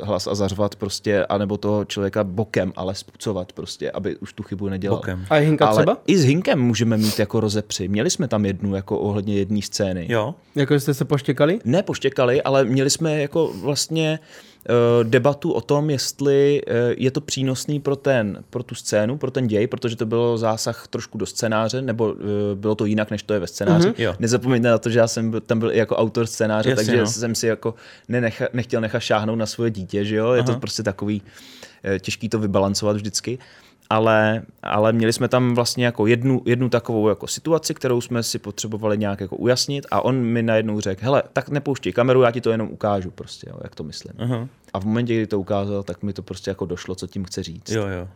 C: uh, hlas a zařvat prostě, anebo toho člověka bokem, ale spucovat prostě, aby už tu chybu nedělal.
B: Bokem.
A: A je Hinka
C: Ale
A: třeba?
C: i s Hinkem můžeme mít jako rozepři. Měli jsme tam jednu jako ohledně jedné scény.
B: Jo.
A: Jako jste se poštěkali?
C: Ne poštěkali, ale měli jsme jako vlastně uh, debatu o tom, jestli uh, je to přínosný pro, ten, pro tu scénu, pro ten děj, protože to bylo zásah trošku do scénáře, nebo uh, bylo to jinak, než to je ve scénáři.
B: Mhm, jo.
C: Nezapomeňte na to, že já jsem tam byl jako autor scénáře,
B: Jasně,
C: takže
B: no.
C: jsem si jako nenecha, nechtěl nechat šáhnout na svoje dítě, že jo? Je to
B: Aha.
C: prostě takový eh, těžký to vybalancovat vždycky. Ale, ale měli jsme tam vlastně jako jednu, jednu takovou jako situaci, kterou jsme si potřebovali nějak jako ujasnit a on mi najednou řekl, hele, tak nepouštěj kameru, já ti to jenom ukážu prostě, jo, jak to myslím.
B: Aha.
C: A v momentě, kdy to ukázal, tak mi to prostě jako došlo, co tím chce říct.
B: Jo, jo.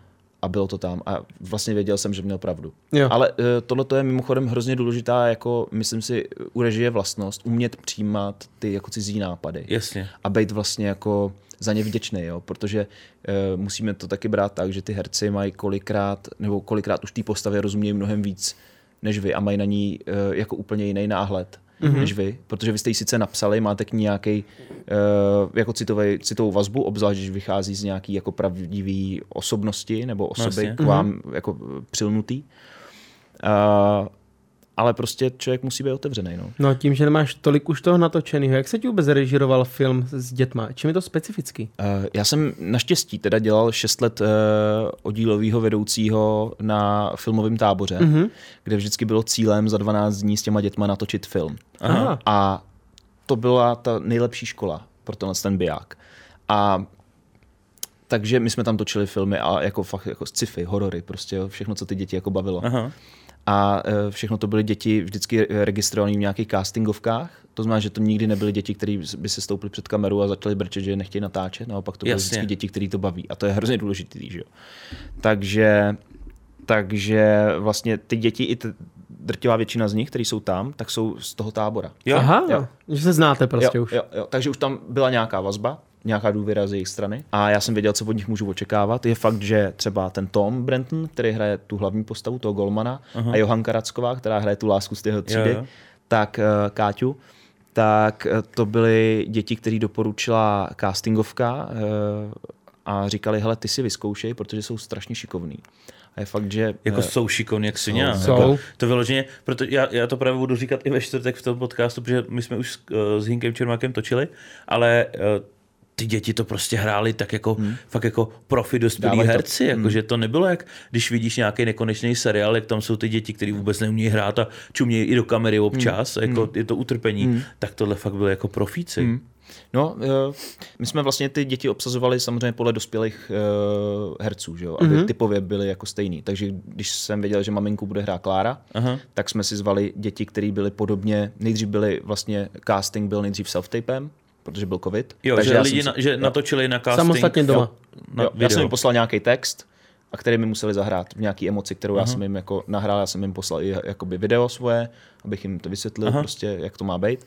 C: A bylo to tam a vlastně věděl jsem, že měl pravdu.
A: Jo.
C: Ale tohle je mimochodem hrozně důležitá, jako myslím si, u režie vlastnost, umět přijímat ty jako cizí nápady
B: Jasně.
C: a být vlastně jako za ně vděčný, jo? protože uh, musíme to taky brát tak, že ty herci mají kolikrát, nebo kolikrát už té postavě rozumějí mnohem víc než vy a mají na ní uh, jako úplně jiný náhled mm-hmm. než vy, protože vy jste ji sice napsali, máte k ní nějaký uh, jako citový, citovou vazbu, obzvlášť když vychází z nějaký jako pravdivý osobnosti nebo osoby
B: Vlastně.
C: k vám jako přilnutý. Uh, ale prostě člověk musí být otevřený. No.
A: No tím, že nemáš tolik už toho natočeného, jak se ti vůbec režíroval film s dětma? Čím je to specifický?
C: Uh, Já jsem naštěstí teda dělal 6 let uh, oddílového vedoucího na filmovém táboře, mm-hmm. kde vždycky bylo cílem za 12 dní s těma dětma natočit film.
A: Aha.
C: A to byla ta nejlepší škola pro tenhle ten biják. A takže my jsme tam točili filmy a jako fakt jako sci-fi, horory, prostě jo, všechno, co ty děti jako bavilo.
B: Aha.
C: A eh, všechno to byly děti vždycky registrované v nějakých castingovkách. To znamená, že to nikdy nebyly děti, které by se stouply před kameru a začaly brčet, že je nechtějí natáčet. Naopak to byly
B: Jasně.
C: vždycky děti, které to baví. A to je hrozně důležitý, že jo. Takže, takže vlastně ty děti, i t- drtivá většina z nich, které jsou tam, tak jsou z toho tábora.
B: Jo.
A: Aha,
C: jo.
A: že se znáte prostě
C: jo,
A: už.
C: Jo, jo. Takže už tam byla nějaká vazba, nějaká důvěra z jejich strany a já jsem věděl, co od nich můžu očekávat. Je fakt, že třeba ten Tom Brenton, který hraje tu hlavní postavu, toho Golmana, Aha. a Johanka Racková, která hraje tu lásku z tého třídy,
B: Jo, jo.
C: tak uh, Káťu, tak uh, to byly děti, které doporučila castingovka uh, a říkali, hele, ty si vyzkoušej, protože jsou strašně šikovní. A je fakt, že...
B: Jako jsou šikovní jak svině.
A: Jsou.
B: Jako, to vyloženě, proto já, já, to právě budu říkat i ve čtvrtek v tom podcastu, protože my jsme už s, s Hinkem Čermákem točili, ale ty děti to prostě hráli tak jako, hmm. fakt jako profi dospělí
C: Dávají to.
B: herci, jako, že to nebylo jak, když vidíš nějaký nekonečný seriál, jak tam jsou ty děti, které vůbec neumějí hrát a čumějí i do kamery občas, hmm. jako je to utrpení, hmm. tak tohle fakt bylo jako profíci. Hmm.
C: No, eh, my jsme vlastně ty děti obsazovali samozřejmě podle dospělých uh, herců, že jo? aby mm-hmm. typově byly jako stejný. Takže když jsem věděl, že maminku bude hrát Klára,
B: Aha.
C: tak jsme si zvali děti, které byly podobně, nejdřív byli vlastně, casting byl nejdřív self-tapem, protože byl covid.
B: Jo,
C: takže
B: že lidi
C: jsem
B: na, že
C: jo.
B: natočili na casting.
A: Samostatně doma.
C: Jo,
B: Na
C: jo, já jsem
B: video.
C: jim poslal nějaký text a který mi museli zahrát v nějaký emoci, kterou já jsem jim jako nahrál, já jsem jim poslal i jakoby video svoje, abych jim to vysvětlil
B: Aha.
C: prostě, jak to má být.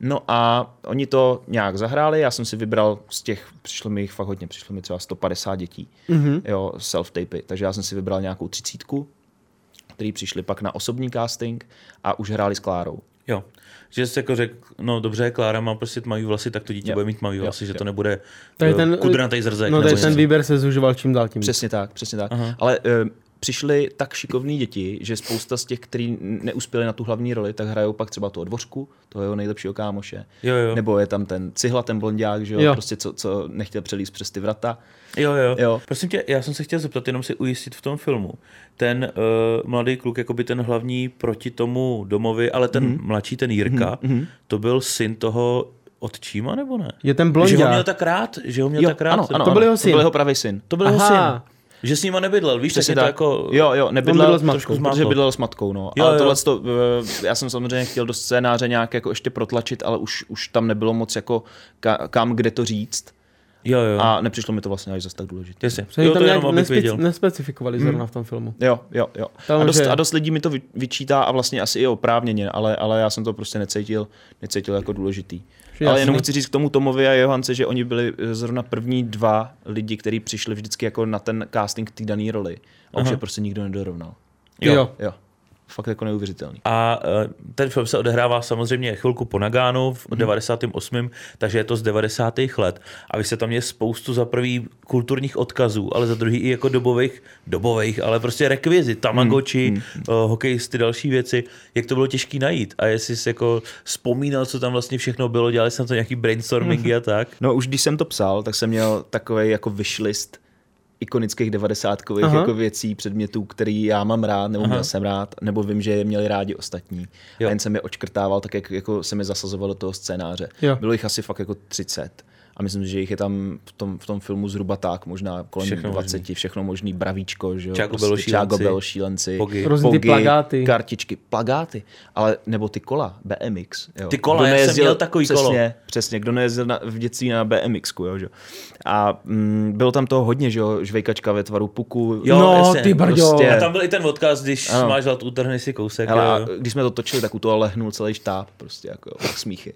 C: No a oni to nějak zahráli, já jsem si vybral z těch, přišlo mi jich fakt hodně, přišlo mi třeba 150 dětí, mm-hmm. jo, self-tapy, takže já jsem si vybral nějakou třicítku, který přišli pak na osobní casting a už hráli s Klárou.
B: Jo. Že jsi jako řekl, no dobře, Klára má prostě tmavý vlasy, tak to dítě
C: Jo.
B: bude mít tmavý
C: Jo,
B: vlasy, že
C: jo.
B: to nebude
A: Tady ten,
B: kudrnatý zrzek.
A: no, tady ten výběr se zužoval čím dál tím.
C: Přesně tak, přesně tak.
B: Aha.
C: Ale uh, přišli tak šikovní děti, že spousta z těch, kteří neuspěli na tu hlavní roli, tak hrajou pak třeba toho dvořku, toho jeho nejlepšího kámoše.
B: Jo, jo.
C: Nebo je tam ten cihla, ten blondiák, že jo,
A: Jo.
C: prostě co, co nechtěl přelíst přes ty vrata.
B: Jo, jo,
C: Jo.
B: Prosím tě, já jsem se chtěl zeptat, jenom si ujistit v tom filmu. Ten uh, mladý kluk, jakoby ten hlavní proti tomu domovi, ale ten
C: Mhm.
B: mm-hmm. mladší, ten Jirka, mm-hmm. to byl syn toho otčíma, nebo ne?
A: Je ten
B: Že ho měl
A: blondiák.
B: tak rád, že ho měl
C: Jo,
B: tak rád.
C: ano, ano,
A: To byl jeho
C: To
A: syn.
C: byl jeho pravý syn.
B: To byl jeho
A: Aha.
B: syn. Že s ním nebydlel, víš,
C: Přesně
B: tak to jako...
C: Jo, jo,
A: bydlel
C: nebydlel
A: s matkou.
B: s
C: protože bydlel s matkou, no.
B: Jo,
C: ale
B: jo.
C: tohle to, eh, já jsem samozřejmě chtěl do scénáře nějak jako ještě protlačit, ale už, už tam nebylo moc jako ka, kam, kde to říct.
B: Jo, jo.
C: A nepřišlo mi to vlastně až zase tak důležité.
B: Jasně. Jo,
A: tam
B: to
A: nějak
B: jenom, věděl.
A: nespecifikovali zrovna v tom filmu.
C: Jo, jo, jo.
A: Tam,
C: a, dost,
A: že-
C: a dost lidí mi to vy- vyčítá a vlastně asi i oprávněně, ale, ale já jsem to prostě necítil, necítil jako důležitý. Ale
A: jasný.
C: jenom chci říct k tomu Tomovi a Johance, že oni byli eh, zrovna první dva lidi, kteří přišli vždycky jako na ten casting té dané roli. A už je prostě nikdo nedorovnal.
A: Jo. jo.
C: Jo. Fakt jako neuvěřitelný.
B: A eh, ten film se odehrává samozřejmě chvilku po Nagánu v 98. takže je to z 90. let. A vy se tam je spoustu za prvý kulturních odkazů, ale za druhý i jako dobových, dobových, ale prostě rekvizit, tamagotchi, mm, mm. hokejisty, další věci. Jak to bylo těžké najít? A jestli jsi jako vzpomínal, co tam vlastně všechno bylo, dělali jsme to nějaký brainstormingy a tak?
C: No už když jsem to psal, tak jsem měl takový jako wishlist ikonických devadesátkových
A: Aha.
C: jako věcí, předmětů, který já mám rád, nebo měl jsem rád, nebo vím, že je měli rádi ostatní.
B: Jo.
C: A jen jsem je očkrtával, tak jak jako se mi zasazoval do toho scénáře.
A: Jo.
C: Bylo jich asi fakt jako 30. A myslím, že jich je tam v tom, v tom filmu zhruba tak, možná kolem
B: Všechno
C: všechno 20, možný. všechno možný, bravíčko, že jo,
B: Čágo
C: prostě
B: šílenci.
C: Belo šílenci,
B: Pogy.
A: Různý ty plagáty.
C: kartičky, plagáty, ale nebo ty kola, BMX. Jo.
B: Ty kola,
C: Kdo
B: já jsem měl takový
C: přesně,
B: kolo.
C: Přesně, kdo nejezdil na, v dětství na BMX, jo, že? A mm, bylo tam toho hodně, že jo, žvejkačka ve tvaru puku.
B: Jo,
A: no,
B: jasně.
A: ty brďo.
C: Prostě-
B: A tam byl i ten odkaz, když
C: Ano.
B: máš hlad, utrhni si kousek.
C: Hele,
B: jo,
C: a
B: jo.
C: když jsme to točili, tak u toho lehnul celý štáb, prostě jako jo, smíchy.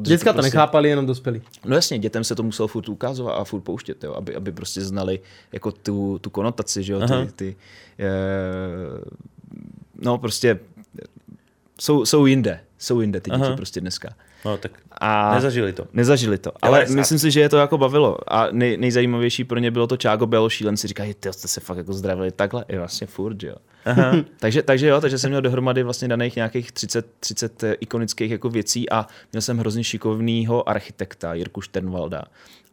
A: Děcka to
C: prostě,
A: nechápali, jenom dospělí.
C: No jasně, dětem se to muselo furt ukazovat a furt pouštět, jo, aby, aby prostě znali jako tu, tu konotaci, že jo,
B: Aha.
C: ty, ty e, no prostě jsou, jsou jinde, jsou jinde ty děti
B: Aha.
C: prostě dneska.
B: No tak
C: A
B: nezažili to.
C: Nezažili to, ale
B: 90.
C: myslím si, že je to jako bavilo. A nej, nejzajímavější pro ně bylo to Čágo Belo šílenci. Říkají, ty jste se fakt jako zdravili takhle. Je vlastně furt, že jo.
B: Aha.
C: takže, takže jo, takže jsem měl dohromady vlastně daných nějakých 30, 30 ikonických jako věcí a měl jsem hrozně šikovného architekta Jirku Šternvalda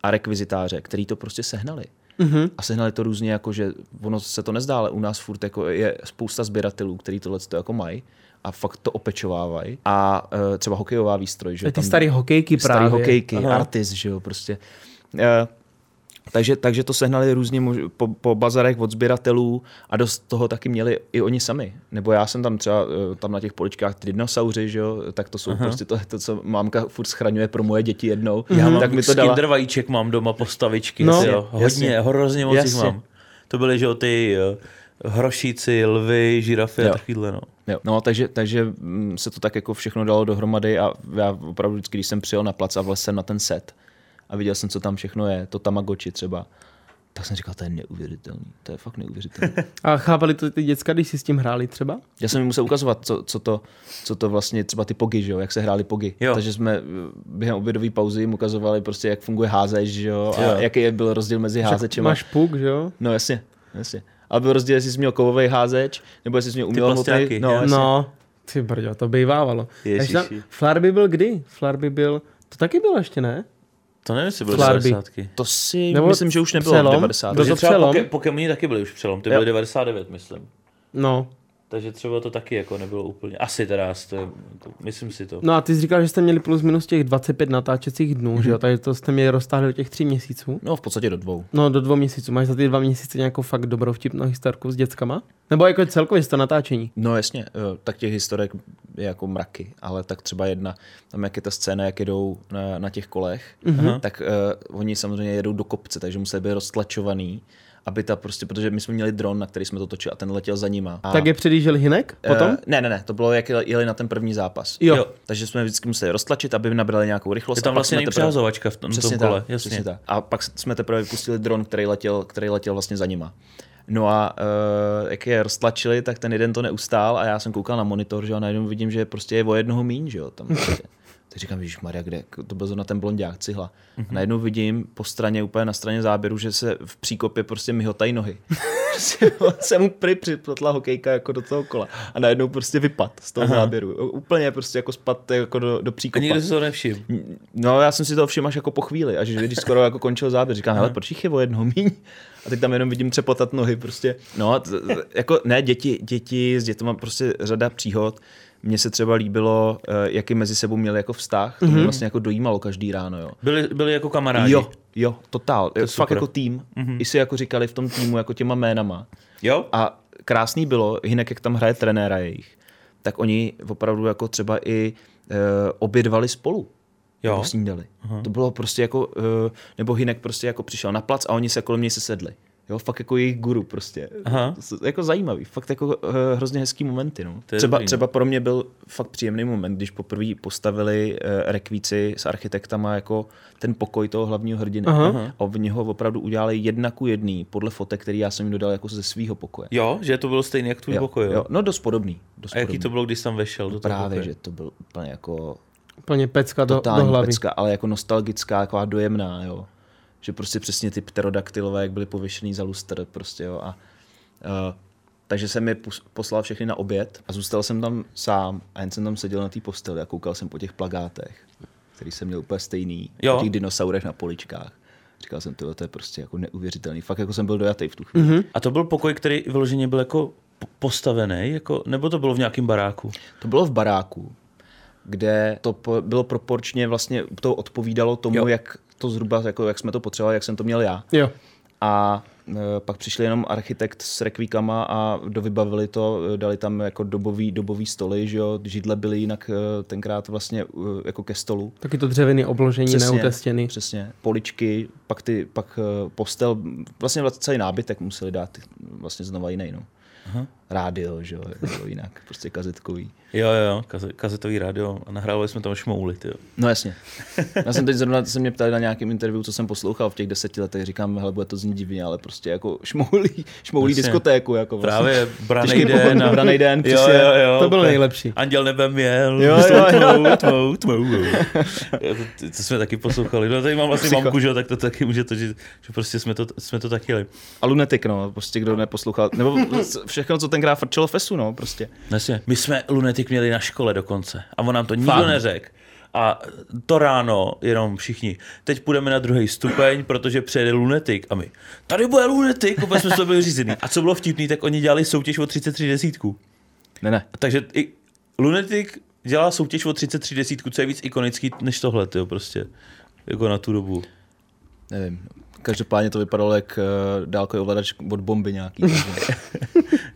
C: a rekvizitáře, který to prostě sehnali. Mm-hmm. A sehnali to různě, jako že ono se to nezdá, ale u nás furt jako je spousta sběratelů, který tohle to jako mají a fakt to opečovávají. A uh, třeba hokejová výstroj, že
A: Ty
C: tam-
A: starý hokejky
C: starý
A: právě.
C: hokejky,
B: Aha.
C: Artist, že jo, prostě. Eh, takže, takže to sehnali různě po, po bazarech od sběratelů a dost toho taky měli i oni sami. Nebo já jsem tam třeba eh, tam na těch poličkách ty dinosauři, že jo, tak to jsou Aha. prostě to, to, co mámka furt schraňuje pro moje děti jednou.
B: Já mám
C: tak mi to dala.
B: Vajíček mám doma postavičky.
A: No.
B: Jo. Hodně,
C: Jasně.
B: hrozně moc jich mám. To byly, že jo, ty eh, hrošíci, lvy, žirafy a
C: Jo.
B: takovýhle, no.
C: Jo, no, takže, takže mm, se to tak jako všechno dalo dohromady a já opravdu vždycky, když jsem přijel na plac a vlez jsem na ten set a viděl jsem, co tam všechno je, to Tamagotchi třeba, tak jsem říkal, to je neuvěřitelný, to je fakt neuvěřitelný.
A: A chápali to ty děcka, když si s tím hráli třeba?
C: Já jsem jim musel ukazovat, co, co, to, co to vlastně, třeba ty pogy, že jo, jak se hráli pogy.
B: Jo.
C: Takže jsme eh, během obědové pauzy jim ukazovali prostě, jak funguje házeč, že jo, a
B: Jo.
C: jaký je byl rozdíl mezi házečem.
A: Máš puk, že jo?
C: No jasně, jasně. Ale byl rozdíl, jestli jsi měl kovový házeč, nebo jestli jsi měl umělý
B: plastáky,
C: hmotný. No, jasně.
A: No, ty brďo, to bývávalo.
B: Ježiši.
A: Tam- Flarby byl kdy? Flarby byl, to taky bylo ještě, ne?
B: To nevím, jestli byly
A: Flarby.
B: 90.
C: To si
A: Nebo
C: myslím, že už nebylo
A: přelom?
C: v 90.
A: Byl to
B: Protože třeba
A: přelom?
B: poke, Pokémoni taky byly už přelom, ty
C: Jo.
B: byly 99, myslím.
A: No.
B: Takže třeba to taky jako nebylo úplně. Asi teda, to je, to, myslím si to.
A: No a ty jsi říkal, že jste měli plus minus těch 25 natáčecích dnů,
C: Mhm.
A: že jo? Takže to jste měli roztáhli do těch tří měsíců.
C: No v podstatě do dvou.
A: No do dvou měsíců. Máš za ty dva měsíce nějakou fakt dobrou vtipnou historku s dětskama? Nebo jako celkově z to natáčení?
C: No jasně, eh, tak těch historek je jako mraky, ale tak třeba jedna, tam jak je ta scéna, jak jedou na, na těch kolech,
A: Mhm.
C: mm-hmm. tak uh, oni samozřejmě jedou do kopce, takže musí být roztlačovaný aby ta prostě, protože my jsme měli dron, na který jsme to točili a ten letěl za nima. A,
A: Tak je předjížděl Hinek potom?
C: Eh, ne, ne, ne, to bylo, jak jeli na ten první zápas.
A: Jo.
B: jo.
C: Takže jsme vždycky museli roztlačit, aby nabrali nějakou rychlost.
B: Je tam vlastně
C: teprve-
B: nepřehazovačka v tom,
C: Přesně
B: tom kole.
C: tak,
B: jasně.
C: přesně tak. A pak jsme teprve vypustili dron, který letěl, který letěl vlastně za nima. No a uh, jak je roztlačili, tak ten jeden to neustál a já jsem koukal na monitor, že a najednou vidím, že prostě je o jednoho míň, že jo, tam prostě. Tak říkám, Ježíš Maria, kde? To byl na ten blondák, cihla.
B: Mhm.
C: A najednou vidím po straně, úplně na straně záběru, že se v příkopě prostě mihotají nohy. Prostě se mu prý připletla hokejka jako do toho kola. A najednou prostě vypad z toho
B: Aha.
C: záběru. Úplně prostě jako spad jako do, do
B: A
C: příkopa.
B: nikdo si to nevšiml.
C: No, já jsem si to všiml až jako po chvíli, až když skoro jako končil záběr, říkám, hele, proč jich je o jednoho míň? A teď tam jenom vidím třepotat nohy prostě. No, t- t- jako ne, děti, děti, s dětmi prostě řada příhod. Mně se třeba líbilo, eh, jaký mezi sebou měli jako vztah, to mě vlastně jako dojímalo každý ráno, jo.
B: Byli, byli jako kamarádi.
C: Jo, jo, totál. To Fakt
B: super.
C: jako tým. I si jako říkali v tom týmu jako těma jménama.
B: Jo?
C: A krásný bylo, Hinek, jak tam hraje trenéra jejich, tak oni opravdu jako třeba i e, obědvali spolu.
B: Jo.
C: Nebo snídali. Aha. To bylo prostě jako, e, nebo Hinek prostě jako přišel na plac a oni se kolem něj se sedli. Jo, fakt jako jejich guru prostě.
B: Aha.
C: To Jako zajímavý, fakt jako e, hrozně hezký momenty. No. Třeba,
B: dobrý, no.
C: třeba pro mě byl fakt příjemný moment, když poprvé postavili e, rekvíci s architektama jako ten pokoj toho hlavního hrdiny.
A: Aha.
C: A v něho opravdu udělali jedna ku jedný podle fotek, který já jsem jim dodal jako ze svého pokoje.
B: Jo, že to bylo stejný jak tvůj
C: Jo,
B: pokoj, jo?
C: jo. No dost podobný. Dost
B: A jaký
C: podobný.
B: to bylo, když tam vešel do toho
C: Právě,
B: pokoje?
C: že to byl úplně jako
A: Úplně pecka do, do hlavy.
C: pecka, ale jako nostalgická, taková dojemná, jo. Že prostě přesně ty pterodaktylové, jak byly pověšený za lustr, prostě jo. A, uh, takže jsem je poslal všechny na oběd a zůstal jsem tam sám a jen jsem tam seděl na té posteli a koukal jsem po těch plagátech, který jsem měl úplně stejný,
B: Jo.
C: o těch dinosaurech na poličkách. Říkal jsem, tyhle, to je prostě jako neuvěřitelný. Fakt jako jsem byl dojatý v tu chvíli. Mm-hmm.
B: A to byl pokoj, který vyloženě byl jako po- postavený, jako, nebo to bylo v nějakém baráku?
C: To bylo v baráku, kde to bylo proporčně vlastně, to odpovídalo tomu,
B: Jo.
C: jak to zhruba, jako jak jsme to potřebovali, jak jsem to měl já.
A: Jo.
C: A e, pak přišli jenom architekt s rekvíkama a dovybavili to, e, dali tam jako dobový, dobový stoly, že jo, židle byly jinak e, tenkrát vlastně jako ke stolu.
A: Taky to dřevěné obložení, neutestěný.
C: Přesně, poličky, pak, ty, pak postel, vlastně vlastně celý nábytek museli dát vlastně znova jiný, no. Aha. Rádio, že jo, bylo jinak, prostě kazetkový.
B: Jo, jo, jo, kaze, kazetový rádio a nahrávali jsme tam šmouly, jo.
C: No jasně. Já jsem teď zrovna se mě ptali na nějakém interview, co jsem poslouchal v těch deseti letech, říkám, hele, bude to znít divně, ale prostě jako šmoulí, šmoulí
B: Jasně.
C: diskotéku. Jako vlastně.
B: Právě branej den.
C: branej den,
B: jo,
C: přesně.
B: jo, jo.
A: To bylo
B: úplně.
A: nejlepší.
B: Anděl nebem měl.
C: Jo, jo, jo.
B: Tmou, tmou, tmou. Jo, to, to, jsme taky poslouchali. No tady mám vlastně
C: Psycho.
B: mamku, že jo, tak to taky může to, že, že prostě jsme to, jsme to taky jeli.
C: A Lunetik, no, prostě kdo neposlouchal, nebo všechno, co tenkrát frčelo fesu, no, prostě.
B: Jasně. My jsme lunetik měli na škole dokonce a on nám to nikdo neřekl. A to ráno jenom všichni. Teď půjdeme na druhý stupeň, protože přijede lunetik a my. Tady bude lunetik, vůbec jsme to byli řízený. A co bylo vtipný, tak oni dělali soutěž o 33 desítku.
C: Ne, ne.
B: Takže i lunetik dělá soutěž o 33 desítku, co je víc ikonický než tohle, jo, prostě. Jako na tu dobu.
C: Nevím. Každopádně to vypadalo jak uh, dálkový ovladač od bomby nějaký.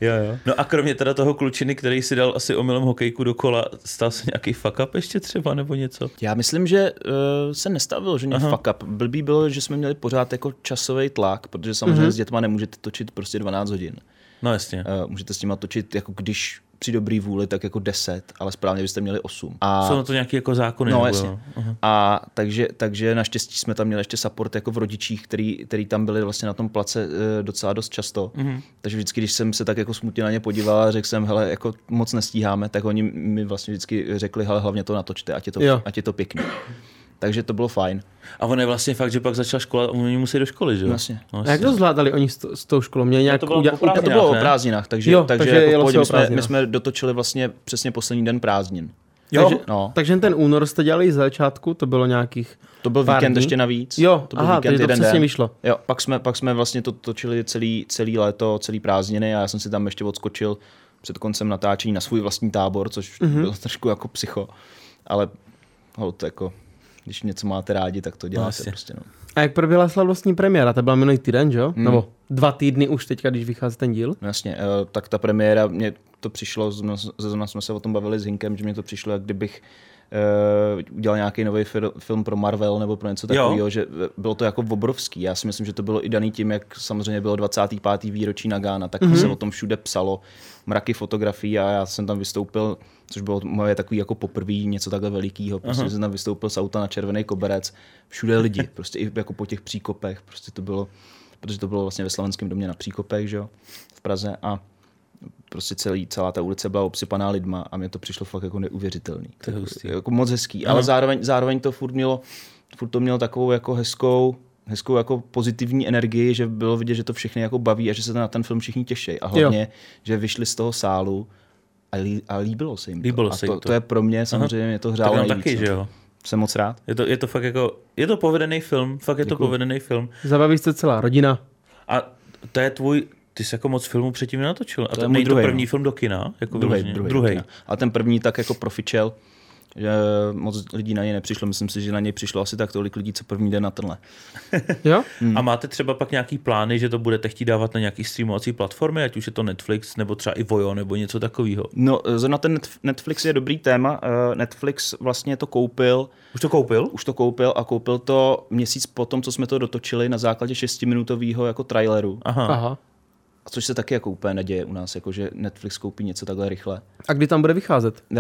B: Jo, jo. No a kromě teda toho klučiny, který si dal asi omylem hokejku do kola, stal se nějaký fuck up ještě třeba nebo něco?
C: Já myslím, že uh, se nestavilo, že
B: Aha.
C: fuck up. Blbý bylo, že jsme měli pořád jako časový tlak, protože samozřejmě mm-hmm. s dětma nemůžete točit prostě 12 hodin.
B: No jasně.
C: Uh, můžete s nima točit jako když při dobrý vůli, tak jako 10, ale správně byste měli 8. A,
B: Jsou na to nějaké jako zákony?
C: no jasně.
B: Aha.
C: A takže, takže naštěstí jsme tam měli ještě support jako v rodičích, který, který tam byli vlastně na tom place eh, docela dost často. Mm-hmm. Takže vždycky, když jsem se tak jako smutně na ně podíval a řekl jsem, hele, jako moc nestíháme, tak oni mi vlastně vždycky řekli, hele, hlavně to natočte, ať je to,
A: Jo.
C: ať je to pěkný. Takže to bylo fajn.
B: A on je vlastně fakt, že pak začala škola oni musí do školy, že jo?
C: Jasně.
B: No,
A: A jak to zvládali oni s, to, s tou školou? Měli nějak
B: to bylo
A: udělat...
C: to
B: prázdninách,
C: bylo o prázdninách, takže,
A: Jo,
C: takže,
A: takže
C: jako pohodě, my, jsme, my jsme dotočili vlastně přesně poslední den prázdnin.
B: Jo,
A: takže,
C: no.
A: takže ten únor jste dělali z začátku, to bylo nějakých...
C: To byl
A: Pár
C: víkend
A: dní?
C: ještě navíc.
A: Jo,
C: to byl
A: aha,
C: víkend
A: takže to
C: jeden
A: přesně
C: den.
A: vyšlo.
C: Jo, pak jsme, pak jsme vlastně to točili celý, celý léto, celý prázdniny a já jsem si tam ještě odskočil před koncem natáčení na svůj vlastní tábor, což
A: Mhm.
C: mm-hmm. bylo trošku jako psycho. Ale hold, jako, když něco máte rádi, tak to děláte
B: jasně.
C: prostě. No.
A: A jak proběhla slavnostní premiéra? To byla minulý týden, že jo? Hmm. Nebo dva týdny už teďka, když vychází ten díl.
C: No jasně, eh, tak ta premiéra, mě to přišlo, zrovna jsme se o tom bavili s Hinkem, že mě to přišlo, jak kdybych uh, udělal nějaký nový fil, film pro Marvel nebo pro něco takového, že bylo to jako obrovský. Já si myslím, že to bylo i daný tím, jak samozřejmě bylo 25. výročí Nagána, tak mm-hmm. se o tom všude psalo, mraky fotografií a já jsem tam vystoupil, což bylo moje takový jako poprvé něco takhle velikého. Prostě jsem tam vystoupil z auta na červený koberec, všude lidi, prostě i jako po těch příkopech, prostě to bylo, protože to bylo vlastně ve Slavenském domě na příkopech, že jo, v Praze a prostě celý, celá ta ulice byla obsypaná lidma a mě to přišlo fakt jako neuvěřitelný.
B: To je hustý.
C: Jako moc hezký, ale zároveň, zároveň to furt mělo, furt to mělo takovou jako hezkou, hezkou jako pozitivní energii, že bylo vidět, že to všechny jako baví a že se na ten film všichni těší. A hlavně, jo. že vyšli z toho sálu a, lí, a líbilo se jim to.
B: Líbilo
C: a
B: se
C: to,
B: jim to.
C: to. je pro mě samozřejmě mě to
B: Tak
C: hřálo nejvíc.
B: taky,
C: no.
B: že jo?
C: Jsem moc rád.
B: Je to, je to fakt jako, je to povedený film, fakt je to
C: Děkuju.
B: povedený film.
A: Zabaví se celá rodina.
B: A to je tvůj, ty jsi jako moc filmů předtím nenatočil. A to,
C: je
B: není to
C: druhej,
B: první
C: no.
B: film do kina? Jako
C: Druhý, druhý,
B: druhý.
C: druhý. A ten první tak jako profičel, že moc lidí na něj nepřišlo. Myslím si, že na něj přišlo asi tak tolik lidí, co první den na tenhle.
A: Jo?
B: A máte třeba pak nějaký plány, že to budete chtít dávat na nějaký streamovací platformy, ať už je to Netflix, nebo třeba i Vojo, nebo něco takového?
C: No, zrovna ten Netf- Netflix je dobrý téma. Eh, Netflix vlastně to koupil,
B: Už to koupil?
C: už to koupil a koupil to měsíc po tom, co jsme to dotočili na základě šestiminutového jako traileru.
B: Aha.
A: Aha.
C: A což se taky jako úplně neděje u nás, jako že Netflix koupí něco takhle rychle.
A: A kdy tam bude vycházet?
C: Uh,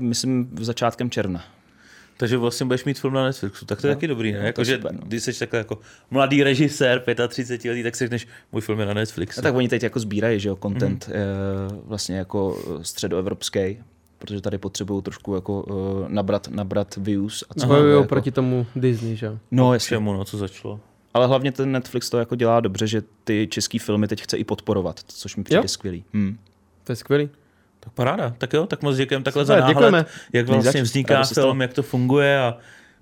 C: myslím v začátkem června.
B: Takže vlastně budeš mít film na Netflixu, tak to je
C: No,
B: taky dobrý, ne?
C: no,
B: Jako, že
C: super, no.
B: když jsi takhle jako mladý režisér, 35 letý, tak si řekneš, můj film je na Netflixu.
C: A tak oni teď jako sbírají, že jo, content mm. vlastně jako eh, středoevropský, protože tady potřebují trošku jako uh, nabrat, nabrat views. A co
A: Bojují
C: jako,
A: proti tomu Disney, že jo?
C: No, jasně.
B: Čemu, no, co začalo?
C: Ale hlavně ten Netflix to jako dělá dobře, že ty český filmy teď chce i podporovat, což mi přijde
A: Jo?
C: skvělý. Hmm.
A: To je skvělý.
B: Tak paráda, tak jo, tak moc děkujeme takhle
A: Super,
B: za náhled,
A: děkujeme.
B: jak vlastně vzniká film, jak to funguje a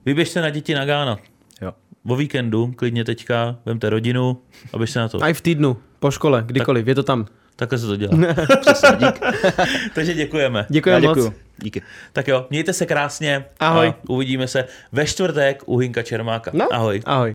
B: vyběžte na děti na Gána.
C: Jo.
B: O víkendu, klidně teďka, vemte rodinu a běžte na to.
A: A i v týdnu, po škole, kdykoliv, je to tam.
B: Takhle se to dělá.
C: Přesně, dík.
B: Takže děkujeme.
A: Děkujeme moc.
C: Díky.
B: Tak jo, mějte se krásně.
A: Ahoj.
B: A uvidíme se ve čtvrtek u Hinka Čermáka.
A: No,
B: Ahoj.
A: Ahoj.